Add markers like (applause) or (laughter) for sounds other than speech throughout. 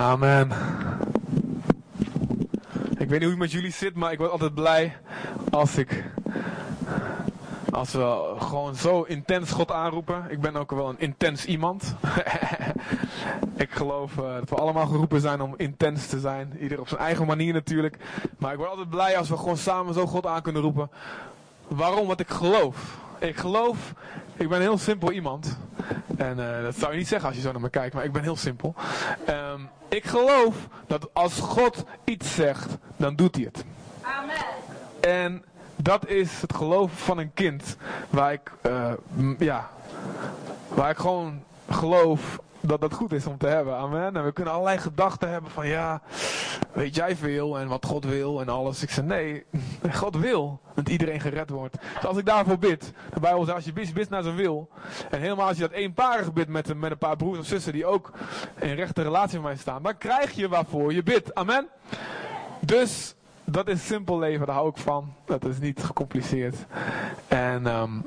Amen. Ik weet niet hoe het met jullie zit, maar ik word altijd blij als ik. Als we gewoon zo intens God aanroepen. Ik ben ook wel een intens iemand. (laughs) ik geloof uh, dat we allemaal geroepen zijn om intens te zijn. Ieder op zijn eigen manier natuurlijk. Maar ik word altijd blij als we gewoon samen zo God aan kunnen roepen. Waarom? Want ik geloof. Ik geloof, ik ben een heel simpel iemand. En uh, dat zou je niet zeggen als je zo naar me kijkt, maar ik ben heel simpel. Um, ik geloof dat als God iets zegt, dan doet hij het. Amen. En dat is het geloof van een kind. Waar ik, uh, ja, waar ik gewoon geloof dat dat goed is om te hebben. Amen. En we kunnen allerlei gedachten hebben van ja, weet jij veel en wat God wil en alles. Ik zeg nee, God wil dat iedereen gered wordt. Dus als ik daarvoor bid, de Bijbel als je bidt, naar zijn wil. En helemaal als je dat eenparig bidt met, met een paar broers of zussen die ook in rechte relatie met mij staan, dan krijg je waarvoor je bidt. Amen. Dus dat is simpel leven, daar hou ik van. Dat is niet gecompliceerd. En um,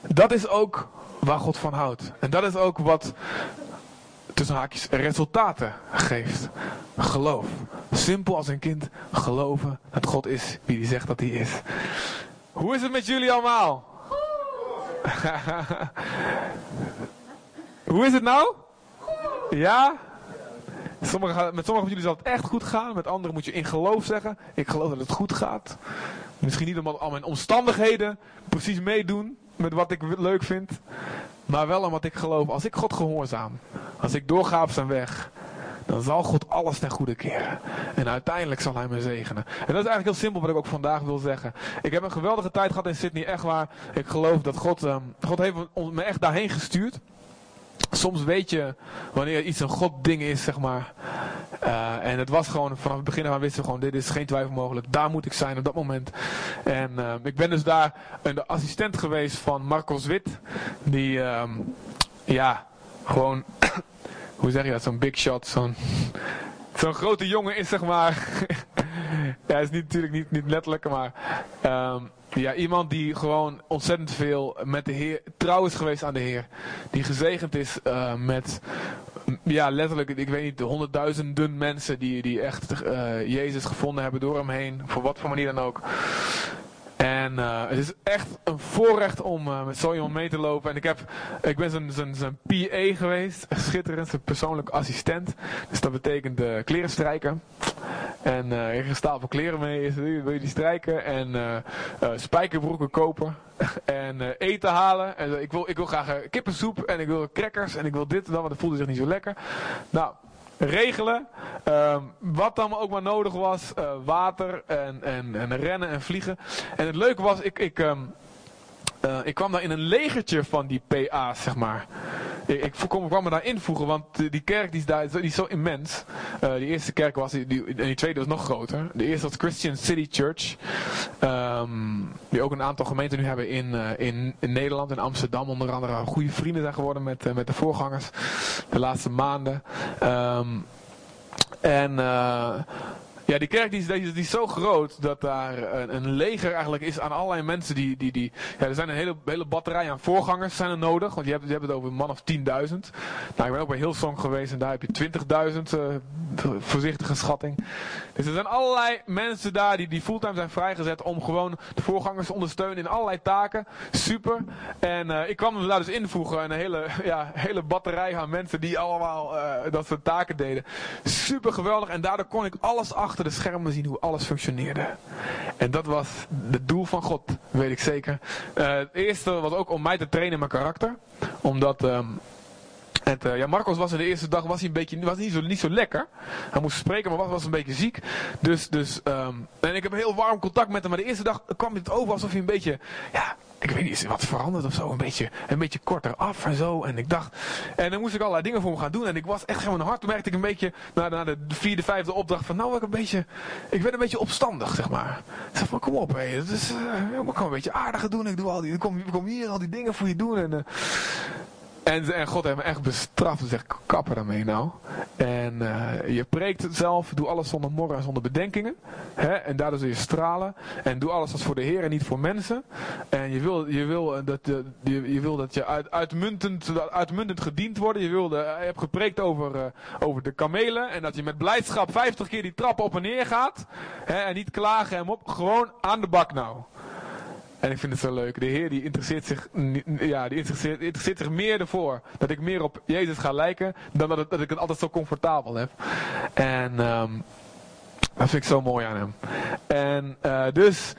dat is ook waar God van houdt. En dat is ook wat tussen haakjes resultaten geeft. Geloof. Simpel als een kind geloven dat God is wie hij zegt dat hij is. Hoe is het met jullie allemaal? (laughs) Hoe is het nou? Ja? Met sommigen van jullie zal het echt goed gaan. Met anderen moet je in geloof zeggen. Ik geloof dat het goed gaat. Misschien niet omdat al mijn omstandigheden precies meedoen met wat ik leuk vind. Maar wel omdat ik geloof, als ik God gehoorzaam, als ik doorga op zijn weg, dan zal God alles ten goede keren. En uiteindelijk zal hij me zegenen. En dat is eigenlijk heel simpel wat ik ook vandaag wil zeggen. Ik heb een geweldige tijd gehad in Sydney, echt waar. Ik geloof dat God, um, God heeft me echt daarheen gestuurd. Soms weet je wanneer iets een God ding is, zeg maar. Uh, en het was gewoon, vanaf het begin aan wisten we gewoon, dit is geen twijfel mogelijk. Daar moet ik zijn op dat moment. En uh, ik ben dus daar een assistent geweest van Marcos Wit. Die, um, ja, gewoon, (coughs) hoe zeg je dat, zo'n big shot, zo'n (laughs) zo'n grote jongen is, zeg maar. (laughs) ja, is niet, natuurlijk niet, niet letterlijk, maar um, ja, iemand die gewoon ontzettend veel met de Heer trouw is geweest aan de Heer. Die gezegend is uh, met, ja, letterlijk, ik weet niet, de honderdduizenden mensen die, die echt uh, Jezus gevonden hebben door hem heen. Voor wat voor manier dan ook. En uh, het is echt een voorrecht om uh, met zo iemand mee te lopen. En ik, heb, ik ben zijn, PA geweest. Schitterend, zijn persoonlijk assistent. Dus dat betekent uh, kleren strijken. En uh, ik ga stapel kleren mee. Wil je die strijken? En spijkerbroeken kopen. (laughs) en eten halen. En ik, wil, ik wil graag kippensoep. En ik wil crackers. En ik wil dit en dat. Want dat voelde zich niet zo lekker. Nou, regelen. Uh, wat dan ook maar nodig was. Uh, water en, en, en rennen en vliegen. En het leuke was, ik, ik, um, uh, ik kwam daar in een legertje van die PA's, zeg maar. Ik, ik kwam, kwam me daar invoegen, want die kerk die is, daar, die is zo immens. Uh, die eerste kerk was, die, en die tweede was nog groter. De eerste was Christian City Church. Um, die ook een aantal gemeenten nu hebben in, uh, in, in Nederland, in Amsterdam onder andere. Goede vrienden zijn geworden met, met de voorgangers de laatste maanden. Um, en ja, die kerk die is, die is zo groot dat daar een, een, leger eigenlijk is aan allerlei mensen die... die, die ja, er zijn een hele, hele batterij aan voorgangers zijn er nodig. Want je hebt, je hebt het over een man of 10.000. Nou, ik ben ook bij Hillsong geweest en daar heb je 20.000. Uh, voorzichtige schatting. Dus er zijn allerlei mensen daar die, die fulltime zijn vrijgezet om gewoon de voorgangers te ondersteunen in allerlei taken. Super. En uh, ik kwam me daar dus invoegen. Een hele, (laughs) ja, hele batterij aan mensen die allemaal uh, dat soort taken deden. Super geweldig. En daardoor kon ik alles achter de schermen zien hoe alles functioneerde. En dat was het doel van God, weet ik zeker. Uh, het eerste was ook om mij te trainen in mijn karakter. Omdat... Het, uh, ja, Marcos was in de eerste dag was hij een beetje, was niet, zo, niet zo lekker. Hij moest spreken, maar was, was een beetje ziek. Dus, dus um, en ik heb heel warm contact met hem. Maar de eerste dag kwam het over alsof hij een beetje, ja, ik weet niet, wat veranderd of zo? Een beetje, een beetje korter af en zo. En ik dacht, en dan moest ik allerlei dingen voor hem gaan doen. En ik was echt gewoon hard. Toen merkte ik een beetje, na, na de vierde, vijfde opdracht, van nou, ik een beetje, ik werd een beetje opstandig, zeg maar. Ik zei van, kom op, hé. Is, uh, ik kan een beetje aardiger doen. Ik doe al die, ik kom, hier al die dingen voor je doen. En, uh, En, en God heeft me echt bestraft. Dus zegt, kapper daarmee nou. En uh, je preekt zelf. Doe alles zonder morren en zonder bedenkingen. Hè? En daardoor zul je stralen. En doe alles als voor de Heer en niet voor mensen. En je wil, je wil, dat, je, je wil dat je uit, uitmuntend, uitmuntend gediend wordt. Je, hebt gepreekt over, over de kamelen. En dat je met blijdschap 50 keer die trap op en neer gaat. Hè? En niet klagen hem op. Gewoon aan de bak nou. En ik vind het zo leuk. De Heer die interesseert zich, ja, die interesseert, interesseert meer ervoor dat ik meer op Jezus ga lijken dan dat, dat ik het altijd zo comfortabel heb. En um, dat vind ik zo mooi aan hem. En uh, dus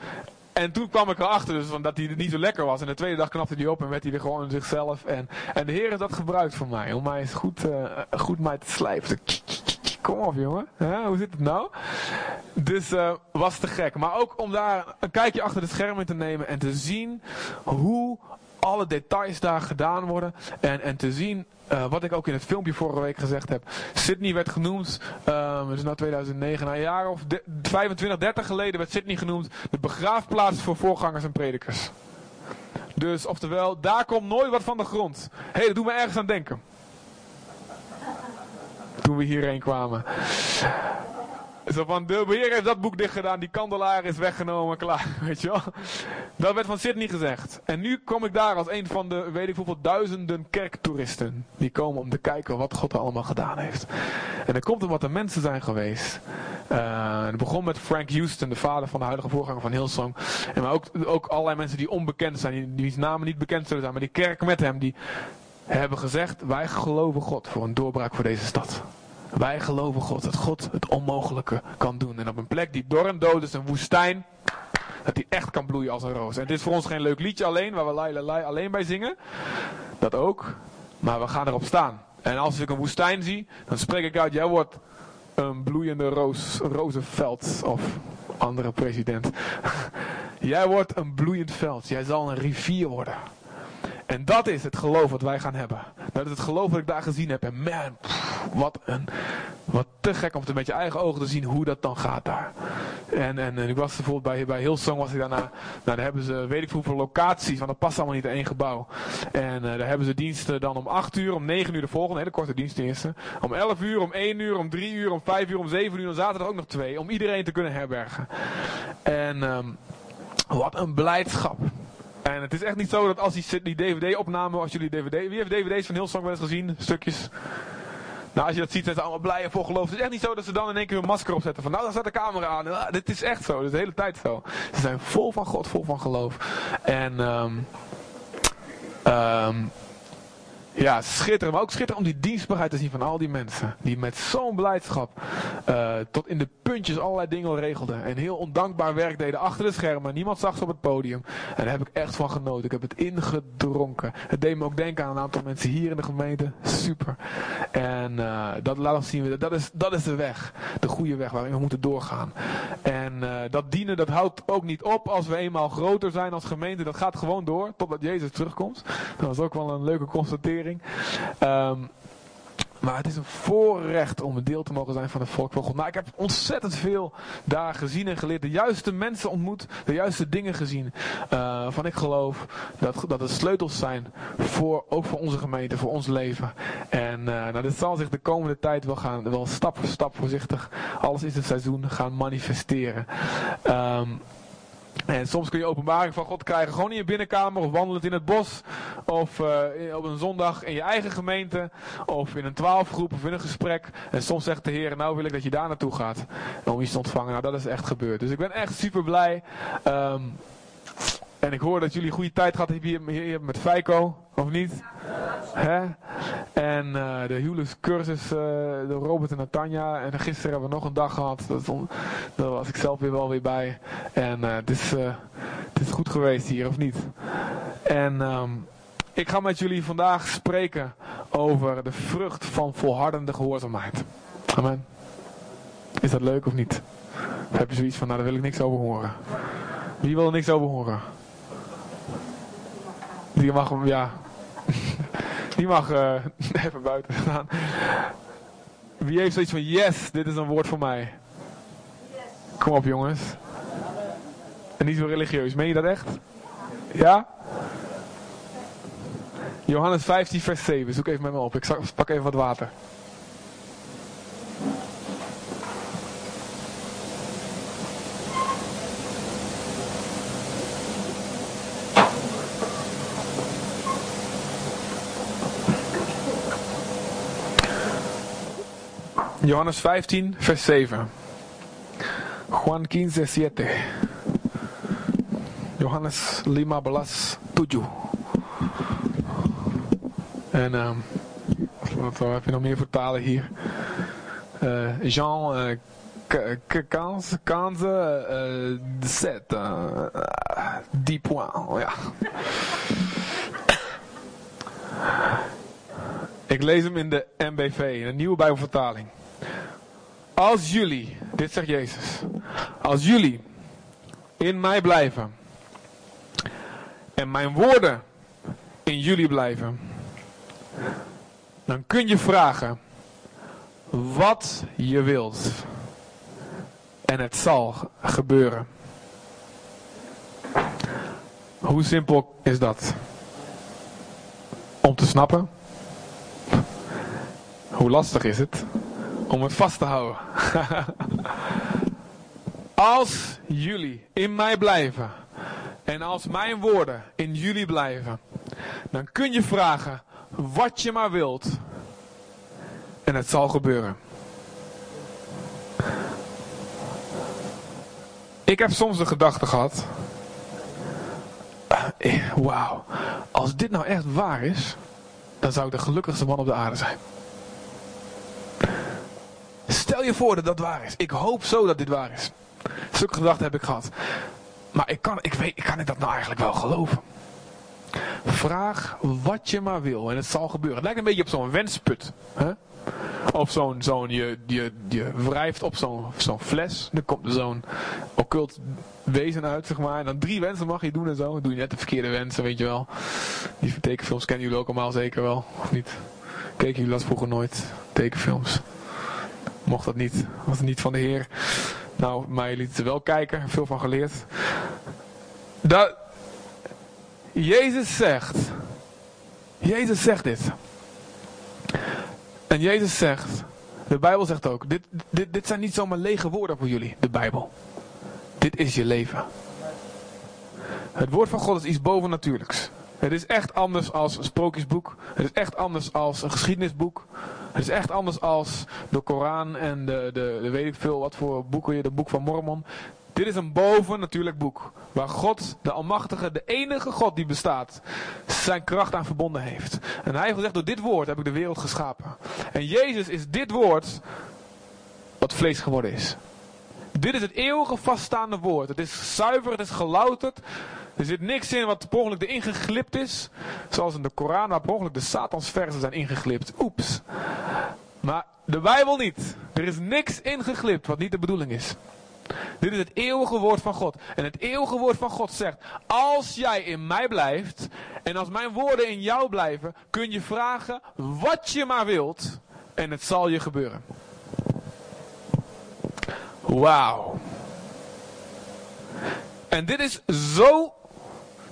en toen kwam ik erachter dus dat hij niet zo lekker was. En de tweede dag knapte hij op en werd hij weer gewoon zichzelf. En, en de Heer heeft dat gebruikt voor mij. Om mij eens goed, uh, goed mij te slijpen. Kom op jongen, hoe zit het nou? Dus uh, was te gek. Maar ook om daar een kijkje achter de schermen te nemen en te zien hoe alle details daar gedaan worden. En, en te zien, uh, wat ik ook in het filmpje vorige week gezegd heb. Sydney werd genoemd, het is nou 2009, na een jaar of 25, 30 geleden werd Sydney genoemd de begraafplaats voor voorgangers en predikers. Dus oftewel, daar komt nooit wat van de grond. Hé, hey, dat doet me ergens aan denken toen we hierheen kwamen. Zo van, de beheer heeft dat boek dicht gedaan, die kandelaar is weggenomen, klaar, (laughs) weet je wel. Dat werd van Sydney gezegd. En nu kom ik daar als een van de, weet ik hoeveel, duizenden kerktoeristen. Die komen om te kijken wat God er allemaal gedaan heeft. En dan komt er wat de mensen zijn geweest. Uh, het begon met Frank Houston, de vader van de huidige voorganger van Hillsong. En maar ook, ook allerlei mensen die onbekend zijn, die, die namen niet bekend zullen zijn, maar die kerk met hem, die hebben gezegd, wij geloven God voor een doorbraak voor deze stad. Wij geloven God, dat God het onmogelijke kan doen. En op een plek die door en dood is, een woestijn, dat die echt kan bloeien als een roos. En dit is voor ons geen leuk liedje alleen, waar we lai, lai alleen bij zingen. Dat ook. Maar we gaan erop staan. En als ik een woestijn zie, dan spreek ik uit, jij wordt een bloeiende roos, rozenveld of andere president. (laughs) jij wordt een bloeiend veld. Jij zal een rivier worden. En dat is het geloof wat wij gaan hebben. Dat is het geloof wat ik daar gezien heb. En man, wat een, wat te gek om het met je eigen ogen te zien hoe dat dan gaat daar. En, en, ik was bijvoorbeeld bij, bij Hillsong was ik daarna, nou daar hebben ze weet ik hoeveel locaties, want dat past allemaal niet in één gebouw. En uh, daar hebben ze diensten dan om 8 uur, om 9 uur de volgende, hele korte dienstdiensten. Om 11 uur, om 1 uur, om 3 uur, om 5 uur, om 7 uur, en zaterdag ook nog twee. Om iedereen te kunnen herbergen. En um, wat een blijdschap. En het is echt niet zo dat als die, DVD-opname, als jullie DVD... Wie heeft DVD's van Hillsong wel eens gezien? Stukjes? Nou, als je dat ziet, zijn ze allemaal blij en vol geloof. Het is echt niet zo dat ze dan in één keer een masker opzetten. Van nou, dan staat de camera aan. Ja, dit is echt zo. Dit is de hele tijd zo. Ze zijn vol van God, vol van geloof. En... Um, um, ja, schitterend. Maar ook schitterend om die dienstbaarheid te zien van al die mensen. Die met zo'n blijdschap uh, tot in de puntjes allerlei dingen regelden. En heel ondankbaar werk deden achter de schermen. Niemand zag ze op het podium. En daar heb ik echt van genoten. Ik heb het ingedronken. Het deed me ook denken aan een aantal mensen hier in de gemeente. Super. En uh, dat laat ons zien. Dat is, dat is de weg. De goede weg waarin we moeten doorgaan. En uh, dat dienen, dat houdt ook niet op als we eenmaal groter zijn als gemeente. Dat gaat gewoon door totdat Jezus terugkomt. Dat was ook wel een leuke constatering. Um, maar het is een voorrecht om een deel te mogen zijn van het volk van God. Nou, ik heb ontzettend veel daar gezien en geleerd. De juiste mensen ontmoet, de juiste dingen gezien. Uh, van ik geloof dat, dat het sleutels zijn voor, ook voor onze gemeente, voor ons leven. En uh, nou, dit zal zich de komende tijd wel gaan, wel stap voor stap voorzichtig, alles in het seizoen gaan manifesteren. Um, en soms kun je openbaring van God krijgen gewoon in je binnenkamer of wandelend in het bos. Of uh, op een zondag in je eigen gemeente. Of in een twaalfgroep of in een gesprek. En soms zegt de Heer, nou wil ik dat je daar naartoe gaat. Om iets te ontvangen. Nou dat is echt gebeurd. Dus ik ben echt super blij. Um, en ik hoor dat jullie goede tijd gehad hebben hier, hier met Feiko. Of niet? Hè? En uh, de huwelijkscursus, uh, de Robert en Natanja. En gisteren hebben we nog een dag gehad. Daar was ik zelf weer wel weer bij. En uh, het, is, het is goed geweest hier, of niet? En um, ik ga met jullie vandaag spreken over de vrucht van volhardende gehoorzaamheid. Amen. Is dat leuk of niet? Heb je zoiets van, nou daar wil ik niks over horen? Wie wil er niks over horen? Die mag ja. Die mag uh, (laughs) even buiten staan. Wie heeft zoiets van, yes, dit is een woord voor mij. Kom op jongens. En niet zo religieus, meen je dat echt? Ja? Johannes 15, vers 7. Zoek even met me op. Ik pak even wat water. Johannes 15, vers 7. Juan 15, 7. Johannes Lima Belas 7. En um, wat, heb je nog meer voor talen hier? Uh, Jean uh, Kanze, Kanze uh, 7. Uh, 10 points. Ja. Ik lees hem in de MBV, een nieuwe Bijbelvertaling. Als jullie, dit zegt Jezus, als jullie in mij blijven en mijn woorden in jullie blijven, dan kun je vragen wat je wilt. En het zal gebeuren. Hoe simpel is dat? Om te snappen? Hoe lastig is het? Om het vast te houden. (laughs) als jullie in mij blijven en als mijn woorden in jullie blijven, dan kun je vragen wat je maar wilt en het zal gebeuren. Ik heb soms de gedachte gehad, eh, wauw, als dit nou echt waar is, dan zou ik de gelukkigste man op de aarde zijn. Stel je voor dat dat waar is. Ik hoop zo dat dit waar is. Zulke gedachten heb ik gehad. Maar ik kan, ik weet, kan ik dat nou eigenlijk wel geloven? Vraag wat je maar wil en het zal gebeuren. Het lijkt een beetje op zo'n wensput. Hè? Of zo'n, zo'n je, je, je wrijft op zo'n, zo'n fles. Dan komt er zo'n occult wezen uit, zeg maar. En dan drie wensen mag je doen en zo. Dan doe je net de verkeerde wensen, weet je wel. Die tekenfilms kennen jullie ook allemaal zeker wel, of niet? Keken jullie dat vroeger nooit? Tekenfilms mocht dat niet. Was het niet van de Heer. Nou, je liet ze wel kijken. Veel van geleerd. Dat Jezus zegt. Jezus zegt dit. En Jezus zegt. De Bijbel zegt ook. Dit, dit, dit zijn niet zomaar lege woorden voor jullie. De Bijbel. Dit is je leven. Het woord van God is iets bovennatuurlijks. Het is echt anders als een sprookjesboek. Het is echt anders als een geschiedenisboek. Het is echt anders als de Koran en de, de, de weet ik veel wat voor boeken je, de boek van Mormon. Dit is een bovennatuurlijk boek. Waar God, de Almachtige, de enige God die bestaat, zijn kracht aan verbonden heeft. En hij heeft gezegd, door dit woord heb ik de wereld geschapen. En Jezus is dit woord wat vlees geworden is. Dit is het eeuwige vaststaande woord. Het is zuiver, het is gelouterd. Er zit niks in wat per ongeluk erin geglipt is. Zoals in de Koran waar ongeluk de Satansversen zijn ingeglipt. Oeps. Maar de Bijbel niet. Er is niks ingeglipt wat niet de bedoeling is. Dit is het eeuwige woord van God. En het eeuwige woord van God zegt: Als jij in mij blijft en als mijn woorden in jou blijven, kun je vragen wat je maar wilt en het zal je gebeuren. Wauw. En dit is zo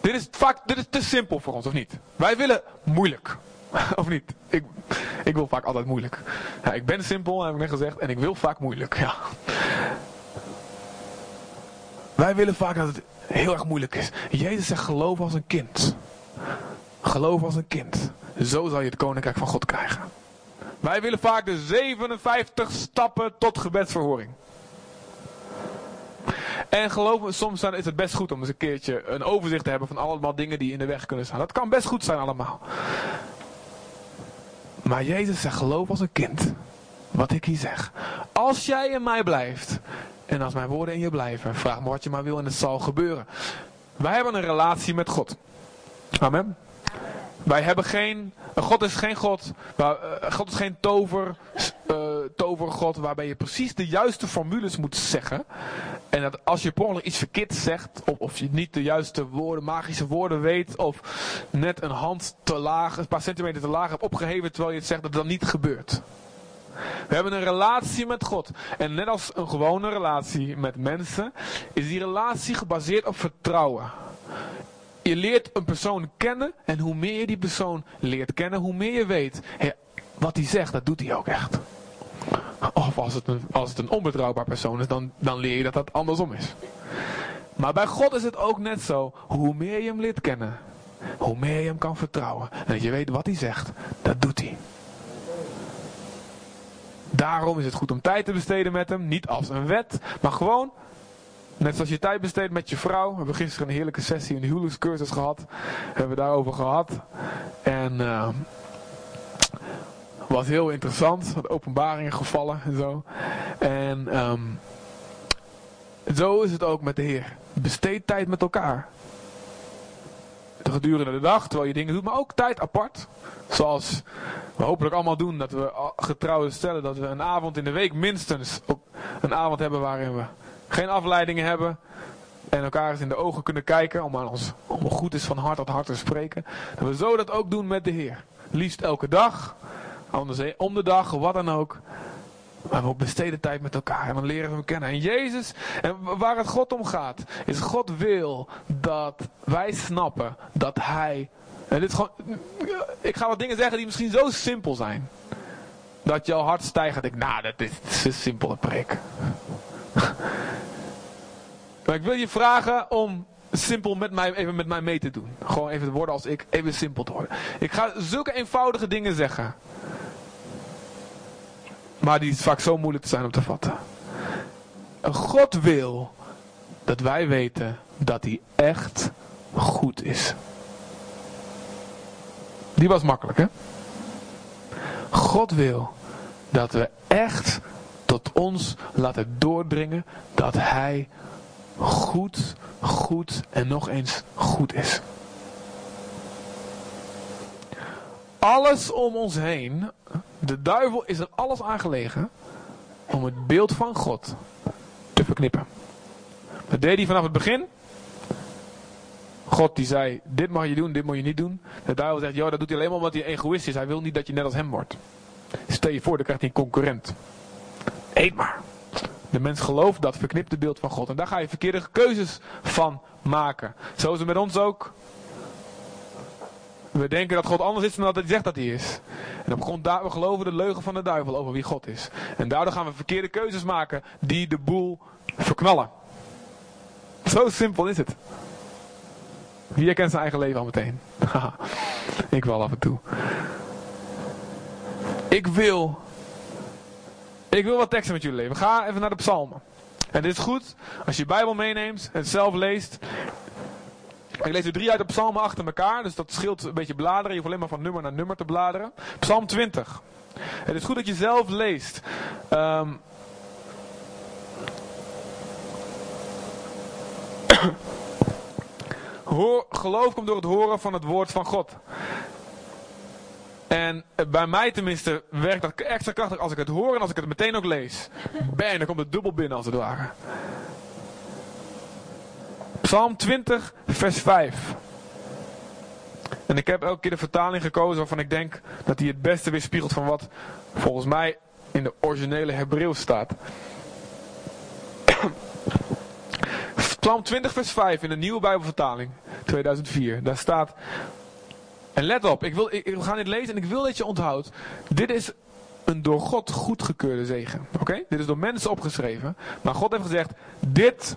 dit is, vaak, dit is te simpel voor ons, of niet? Wij willen moeilijk. (laughs) of niet? Ik, ik wil vaak altijd moeilijk. Ja, ik ben simpel, heb ik net gezegd, en ik wil vaak moeilijk. Ja. Wij willen vaak dat het heel erg moeilijk is. Jezus zegt geloof als een kind. Geloof als een kind. Zo zal je het koninkrijk van God krijgen. Wij willen vaak de 57 stappen tot gebedsverhoring. En geloof soms is het best goed om eens een keertje een overzicht te hebben van allemaal dingen die in de weg kunnen staan. Dat kan best goed zijn allemaal. Maar Jezus zegt, geloof als een kind. Wat ik hier zeg. Als jij in mij blijft. En als mijn woorden in je blijven. Vraag me wat je maar wil en het zal gebeuren. Wij hebben een relatie met God. Amen. Wij hebben geen. God is geen God. Waar, uh, God is geen tover, uh, tovergod waarbij je precies de juiste formules moet zeggen. En dat als je per iets verkeerd zegt, of, of je niet de juiste woorden, magische woorden weet, of net een hand te laag, een paar centimeter te laag hebt opgeheven terwijl je het zegt, dat dat niet gebeurt. We hebben een relatie met God. En net als een gewone relatie met mensen, is die relatie gebaseerd op vertrouwen. Je leert een persoon kennen en hoe meer je die persoon leert kennen, hoe meer je weet. wat hij zegt, dat doet hij ook echt. Of als het een, als het een onbetrouwbaar persoon is, dan, dan leer je dat dat andersom is. Maar bij God is het ook net zo. Hoe meer je hem leert kennen, hoe meer je hem kan vertrouwen. En dat je weet wat hij zegt, dat doet hij. Daarom is het goed om tijd te besteden met hem. Niet als een wet, maar gewoon Net zoals je tijd besteedt met je vrouw. We hebben gisteren een heerlijke sessie, een huwelijkscursus gehad. Hebben we daarover gehad. En uh, was heel interessant. Wat openbaringen gevallen en zo. En um, zo is het ook met de Heer. Besteed tijd met elkaar. Gedurende de dag, terwijl je dingen doet, maar ook tijd apart. Zoals we hopelijk allemaal doen, dat we getrouwden stellen, dat we een avond in de week minstens een avond hebben waarin we geen afleidingen hebben. En elkaar eens in de ogen kunnen kijken. Om aan ons om goed is van hart tot hart te spreken. Dat we zo dat ook doen met de Heer. Liefst elke dag. Anders om de dag, wat dan ook. Maar we besteden tijd met elkaar en dan leren we hem kennen. En Jezus, en waar het God om gaat, is God wil dat wij snappen dat Hij. En dit is gewoon, ik ga wat dingen zeggen die misschien zo simpel zijn. Dat jouw hart stijgt denkt, nou, dat is, dat is een simpele prik. Maar ik wil je vragen om simpel met mij, even met mij mee te doen. Gewoon even worden als ik, even simpel te worden. Ik ga zulke eenvoudige dingen zeggen. Maar die is vaak zo moeilijk te zijn om te vatten. God wil dat wij weten dat hij echt goed is. Die was makkelijk, hè? God wil dat we echt tot ons laten doordringen dat hij goed, goed en nog eens goed is. Alles om ons heen, de duivel is er alles aangelegen om het beeld van God te verknippen. Dat deed hij vanaf het begin. God die zei, dit mag je doen, dit moet je niet doen. De duivel zegt, joh, dat doet hij alleen maar omdat hij egoïst is. Hij wil niet dat je net als hem wordt. Stel je voor, dan krijgt hij een concurrent. Eet maar. De mens gelooft dat verknipte beeld van God. En daar ga je verkeerde keuzes van maken. Zo is het met ons ook. We denken dat God anders is dan dat hij zegt dat hij is. En op grond we geloven de leugen van de duivel over wie God is. En daardoor gaan we verkeerde keuzes maken die de boel verknallen. Zo simpel is het. Wie herkent zijn eigen leven al meteen? (laughs) ik wel af en toe. Ik wil ik wil wat teksten met jullie lezen. Ga even naar de psalmen. En dit is goed als je je Bijbel meeneemt en zelf leest. Ik lees er drie uit de psalmen achter elkaar. Dus dat scheelt een beetje bladeren. Je hoeft alleen maar van nummer naar nummer te bladeren. Psalm 20. Het is goed dat je zelf leest. (clears throat) Hoor, geloof komt door het horen van het woord van God. En bij mij tenminste werkt dat extra krachtig als ik het hoor en als ik het meteen ook lees. Bang, dan komt het dubbel binnen als het ware. Psalm 20, vers 5. En ik heb elke keer de vertaling gekozen waarvan ik denk dat die het beste weerspiegelt van wat volgens mij in de originele Hebreeuws staat. Psalm 20, vers 5 in de nieuwe Bijbelvertaling, 2004. Daar staat: en let op, ik, wil, ik, we gaan dit lezen en ik wil dat je onthoudt. Dit is een door God goedgekeurde zegen. Oké? Dit is door mensen opgeschreven. Maar God heeft gezegd, dit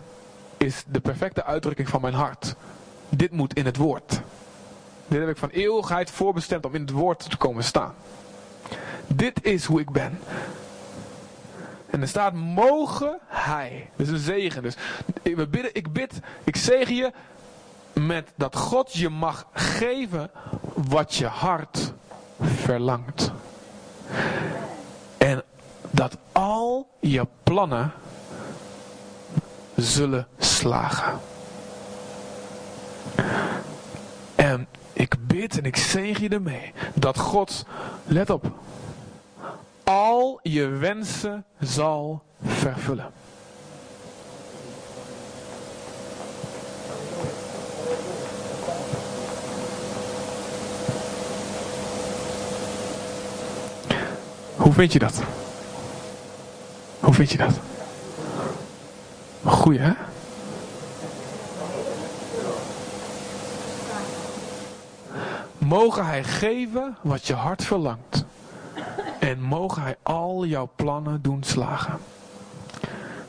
is de perfecte uitdrukking van mijn hart. Dit moet in het woord. Dit heb ik van eeuwigheid voorbestemd om in het woord te komen staan. Dit is hoe ik ben. En er staat, mogen hij. Dat is een zegen. Dus ik bid, ik bid, ik zegen je met dat God je mag geven wat je hart verlangt. En dat al je plannen zullen slagen. En ik bid en ik zeg je ermee dat God, let op, al je wensen zal vervullen. Hoe vind je dat? Hoe vind je dat? Goeie, hè? Mogen hij geven wat je hart verlangt. En mogen hij al jouw plannen doen slagen.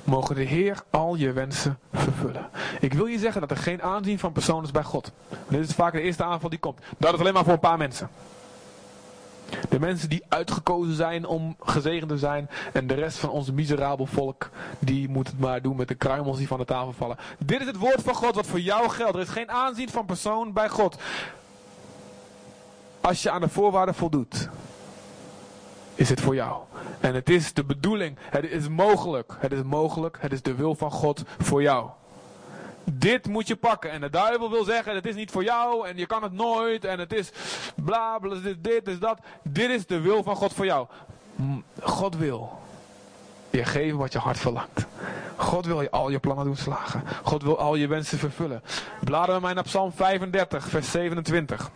Mogen de Heer al je wensen vervullen. Ik wil je zeggen dat er geen aanzien van persoon is bij God. dit is vaak de eerste aanval die komt. Dat is alleen maar voor een paar mensen. De mensen die uitgekozen zijn om gezegend te zijn. En de rest van ons miserabel volk. Die moet het maar doen met de kruimels die van de tafel vallen. Dit is het woord van God wat voor jou geldt. Er is geen aanzien van persoon bij God. Als je aan de voorwaarden voldoet. Is het voor jou. En het is de bedoeling. Het is mogelijk. Het is mogelijk. Het is de wil van God voor jou. Dit moet je pakken. En de duivel wil zeggen, het is niet voor jou en je kan het nooit en het is bla bla, dit, dit is dat. Dit is de wil van God voor jou. God wil je geven wat je hart verlangt. God wil je al je plannen doen slagen. God wil al je wensen vervullen. Bladeren we mij naar Psalm 35, vers 27.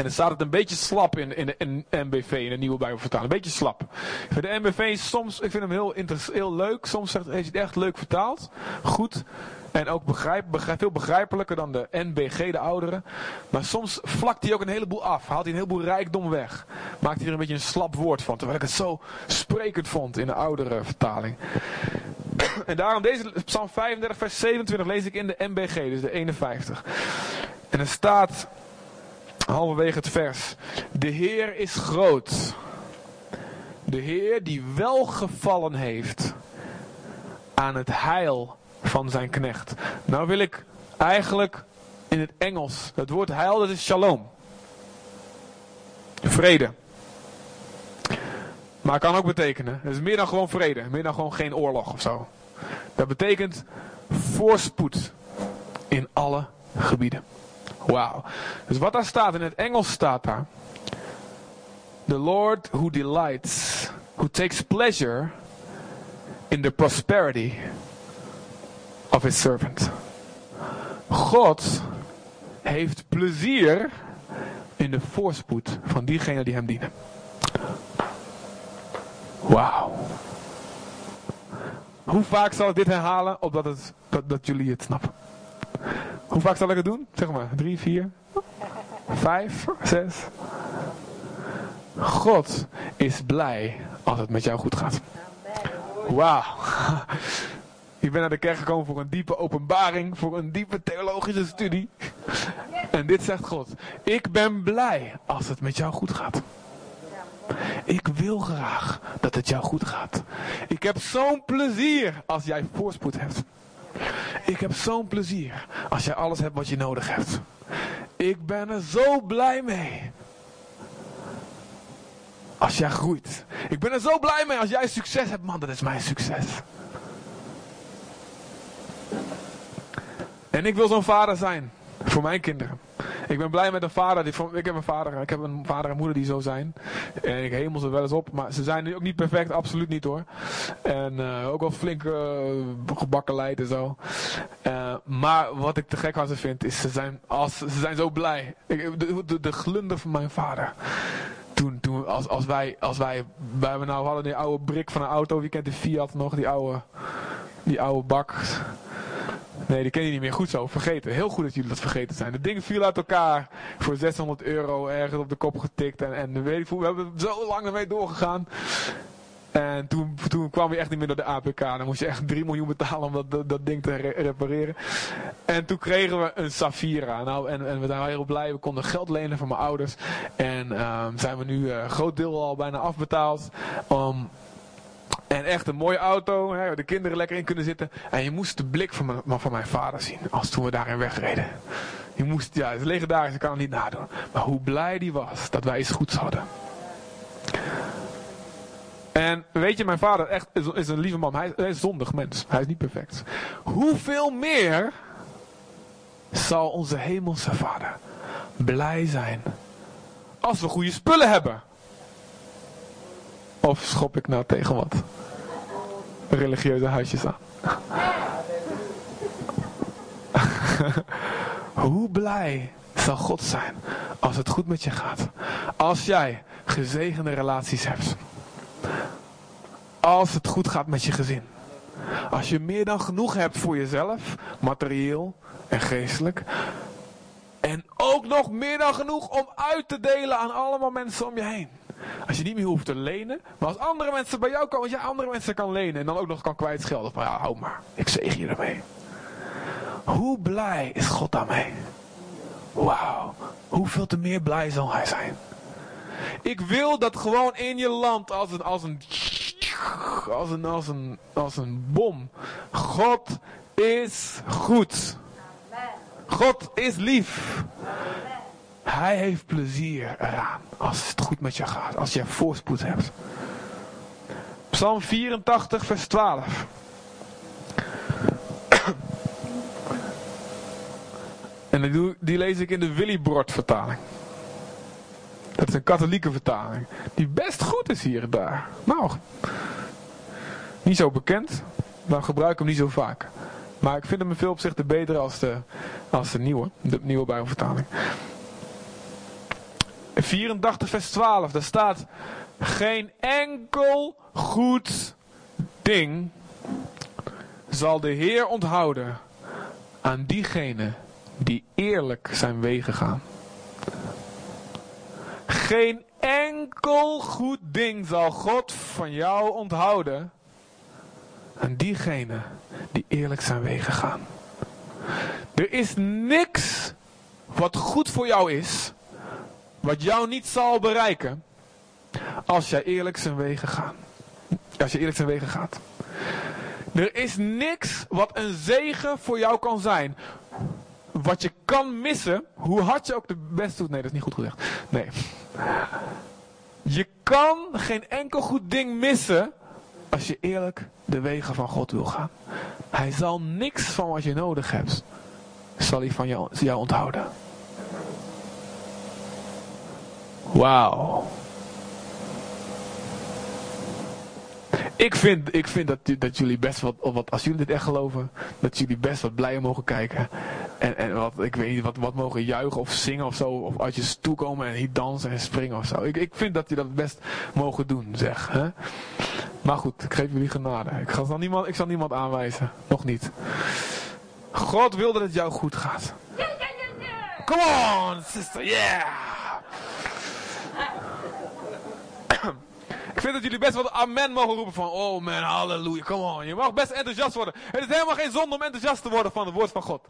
En dan staat het een beetje slap in, in de NBV, in de nieuwe Bijbelvertaling. Een beetje slap. Ik vind de NBV soms, ik vind hem heel, heel leuk. Soms heeft hij het echt leuk vertaald. Goed. En ook begrijp, begrijp, veel begrijpelijker dan de NBG, de oudere. Maar soms vlakt hij ook een heleboel af. Haalt hij een heleboel rijkdom weg. Maakt hij er een beetje een slap woord van. Terwijl ik het zo sprekend vond in de oudere vertaling. En daarom deze Psalm 35 vers 27 lees ik in de NBG, dus de 51. En er staat halverwege het vers. De Heer is groot. De Heer die welgevallen heeft aan het heil van zijn knecht. Nou wil ik eigenlijk in het Engels, het woord heil dat is shalom. Vrede. Maar kan ook betekenen, het is meer dan gewoon vrede, meer dan gewoon geen oorlog of zo. Dat betekent voorspoed in alle gebieden. Wauw. Dus wat daar staat in het Engels staat daar. The Lord who delights, who takes pleasure in the prosperity of his servant. God heeft plezier in de voorspoed van diegenen die hem dienen. Wauw. Hoe vaak zal ik dit herhalen opdat het, dat, dat jullie het snappen? Hoe vaak zal ik het doen? Zeg maar, drie, vier, vijf, zes. God is blij als het met jou goed gaat. Wauw. (laughs) Ik ben naar de kerk gekomen voor een diepe openbaring, voor een diepe theologische studie. En dit zegt God. Ik ben blij als het met jou goed gaat. Ik wil graag dat het jou goed gaat. Ik heb zo'n plezier als jij voorspoed hebt. Ik heb zo'n plezier als jij alles hebt wat je nodig hebt. Ik ben er zo blij mee. Als jij groeit. Ik ben er zo blij mee als jij succes hebt. Man, dat is mijn succes. En ik wil zo'n vader zijn. Voor mijn kinderen. Ik ben blij met een vader. Die, ik heb een vader. Ik heb een vader en moeder die zo zijn. En ik hemel ze wel eens op. Maar ze zijn nu ook niet perfect. Absoluut niet hoor. En uh, ook wel flink uh, gebakken leid en zo. Uh, maar wat ik te gek aan ze vind. Is ze zijn, als, ze zijn zo blij. De, de, de glunder van mijn vader toen, toen als, als wij, als wij, wij nou, we hadden die oude brik van een auto, wie kent de Fiat nog, die oude, die oude bak. Nee, die ken je niet meer. Goed zo, vergeten. Heel goed dat jullie dat vergeten zijn. Het ding viel uit elkaar voor 600 euro ergens op de kop getikt. En, en weet ik, we hebben zo lang ermee doorgegaan. En toen, toen kwam je echt niet meer door de APK. Dan moest je echt 3 miljoen betalen om dat, dat, ding te repareren. En toen kregen we een Safira. Nou, en, en we waren heel blij. We konden geld lenen van mijn ouders. En um, zijn we nu een groot deel al bijna afbetaald. En echt een mooie auto, hè, waar de kinderen lekker in kunnen zitten. En je moest de blik van mijn, van mijn vader zien, als toen we daarin wegreden. Je moest, ja, het is legendarisch, ik kan het niet nadoen. Maar hoe blij die was dat wij iets goeds hadden. En weet je, mijn vader echt is, is een lieve man. Hij, hij is zondig mens. Hij is niet perfect. Hoeveel meer zal onze hemelse vader blij zijn als we goede spullen hebben? Of schop ik nou tegen wat? Religieuze huisjes aan. (laughs) Hoe blij zal God zijn als het goed met je gaat. Als jij gezegende relaties hebt. Als het goed gaat met je gezin. Als je meer dan genoeg hebt voor jezelf, materieel en geestelijk. En ook nog meer dan genoeg om uit te delen aan allemaal mensen om je heen. Als je niet meer hoeft te lenen. Maar als andere mensen bij jou komen. Als je andere mensen kan lenen. En dan ook nog kan kwijtschelden. Van ja, hou maar. Ik zeg je ermee. Hoe blij is God daarmee? Wauw. Hoeveel te meer blij zal hij zijn. Ik wil dat gewoon in je land als een, als een, als een, als een, als een bom. God is goed. God is lief. Hij heeft plezier eraan als het goed met je gaat, als je voorspoed hebt. Psalm 84, vers 12. (clears throat) En die, die lees ik in de Willybrord vertaling. Dat is een katholieke vertaling. Die best goed is hier en daar. Nou, niet zo bekend. Maar gebruik hem niet zo vaak. Maar ik vind hem in veel opzichten beter als de, als de nieuwe. De nieuwe Bijbelvertaling. 84 vers 12. Daar staat. Geen enkel goed ding zal de Heer onthouden aan diegenen die eerlijk zijn wegen gaan. Geen enkel goed ding zal God van jou onthouden aan diegenen die eerlijk zijn wegen gaan. Er is niks wat goed voor jou is, wat jou niet zal bereiken, als jij eerlijk zijn wegen gaat. Als je eerlijk zijn wegen gaat. Er is niks wat een zegen voor jou kan zijn. Wat je kan missen, hoe hard je ook de best doet. Nee, dat is niet goed gezegd. Nee. Je kan geen enkel goed ding missen als je eerlijk de wegen van God wil gaan. Hij zal niks van wat je nodig hebt, zal hij van jou, jou onthouden. Wauw. Ik vind, ik vind dat, dat jullie best wat, als jullie dit echt geloven, dat jullie best wat blijer mogen kijken. En, en wat, ik weet niet, wat, wat mogen juichen of zingen of zo. Of als je stoel komen en hier dansen en springen of zo. Ik, ik vind dat jullie dat best mogen doen, zeg. Hè? Maar goed, ik geef jullie genade. Ik, ga niemand, ik zal niemand aanwijzen. Nog niet. God wil dat het jou goed gaat. Come on, sister, yeah! Ik vind dat jullie best wel amen mogen roepen van, oh man, halleluja, come on. Je mag best enthousiast worden. Het is helemaal geen zonde om enthousiast te worden van het woord van God.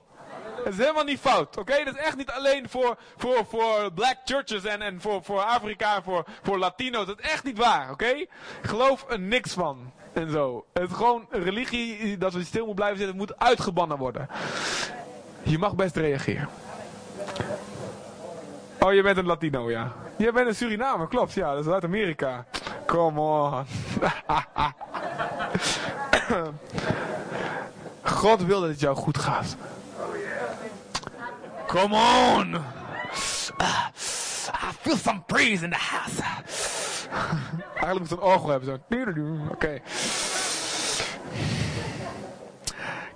Het is helemaal niet fout, oké? Dat is echt niet alleen voor, voor, voor black churches en, en voor, voor Afrika en voor, voor Latino's. Dat is echt niet waar, oké? Geloof er niks van. En zo. Het is gewoon religie dat we stil moeten blijven zitten, moet uitgebannen worden. Je mag best reageren. Oh, je bent een Latino, ja. Je bent een Surinamer, klopt, ja. Dat is uit Amerika. Come on. God wil dat het jou goed gaat. Come on. Uh, I feel some praise in the house. Eigenlijk moet een orgel hebben. Zo. Oké. Okay.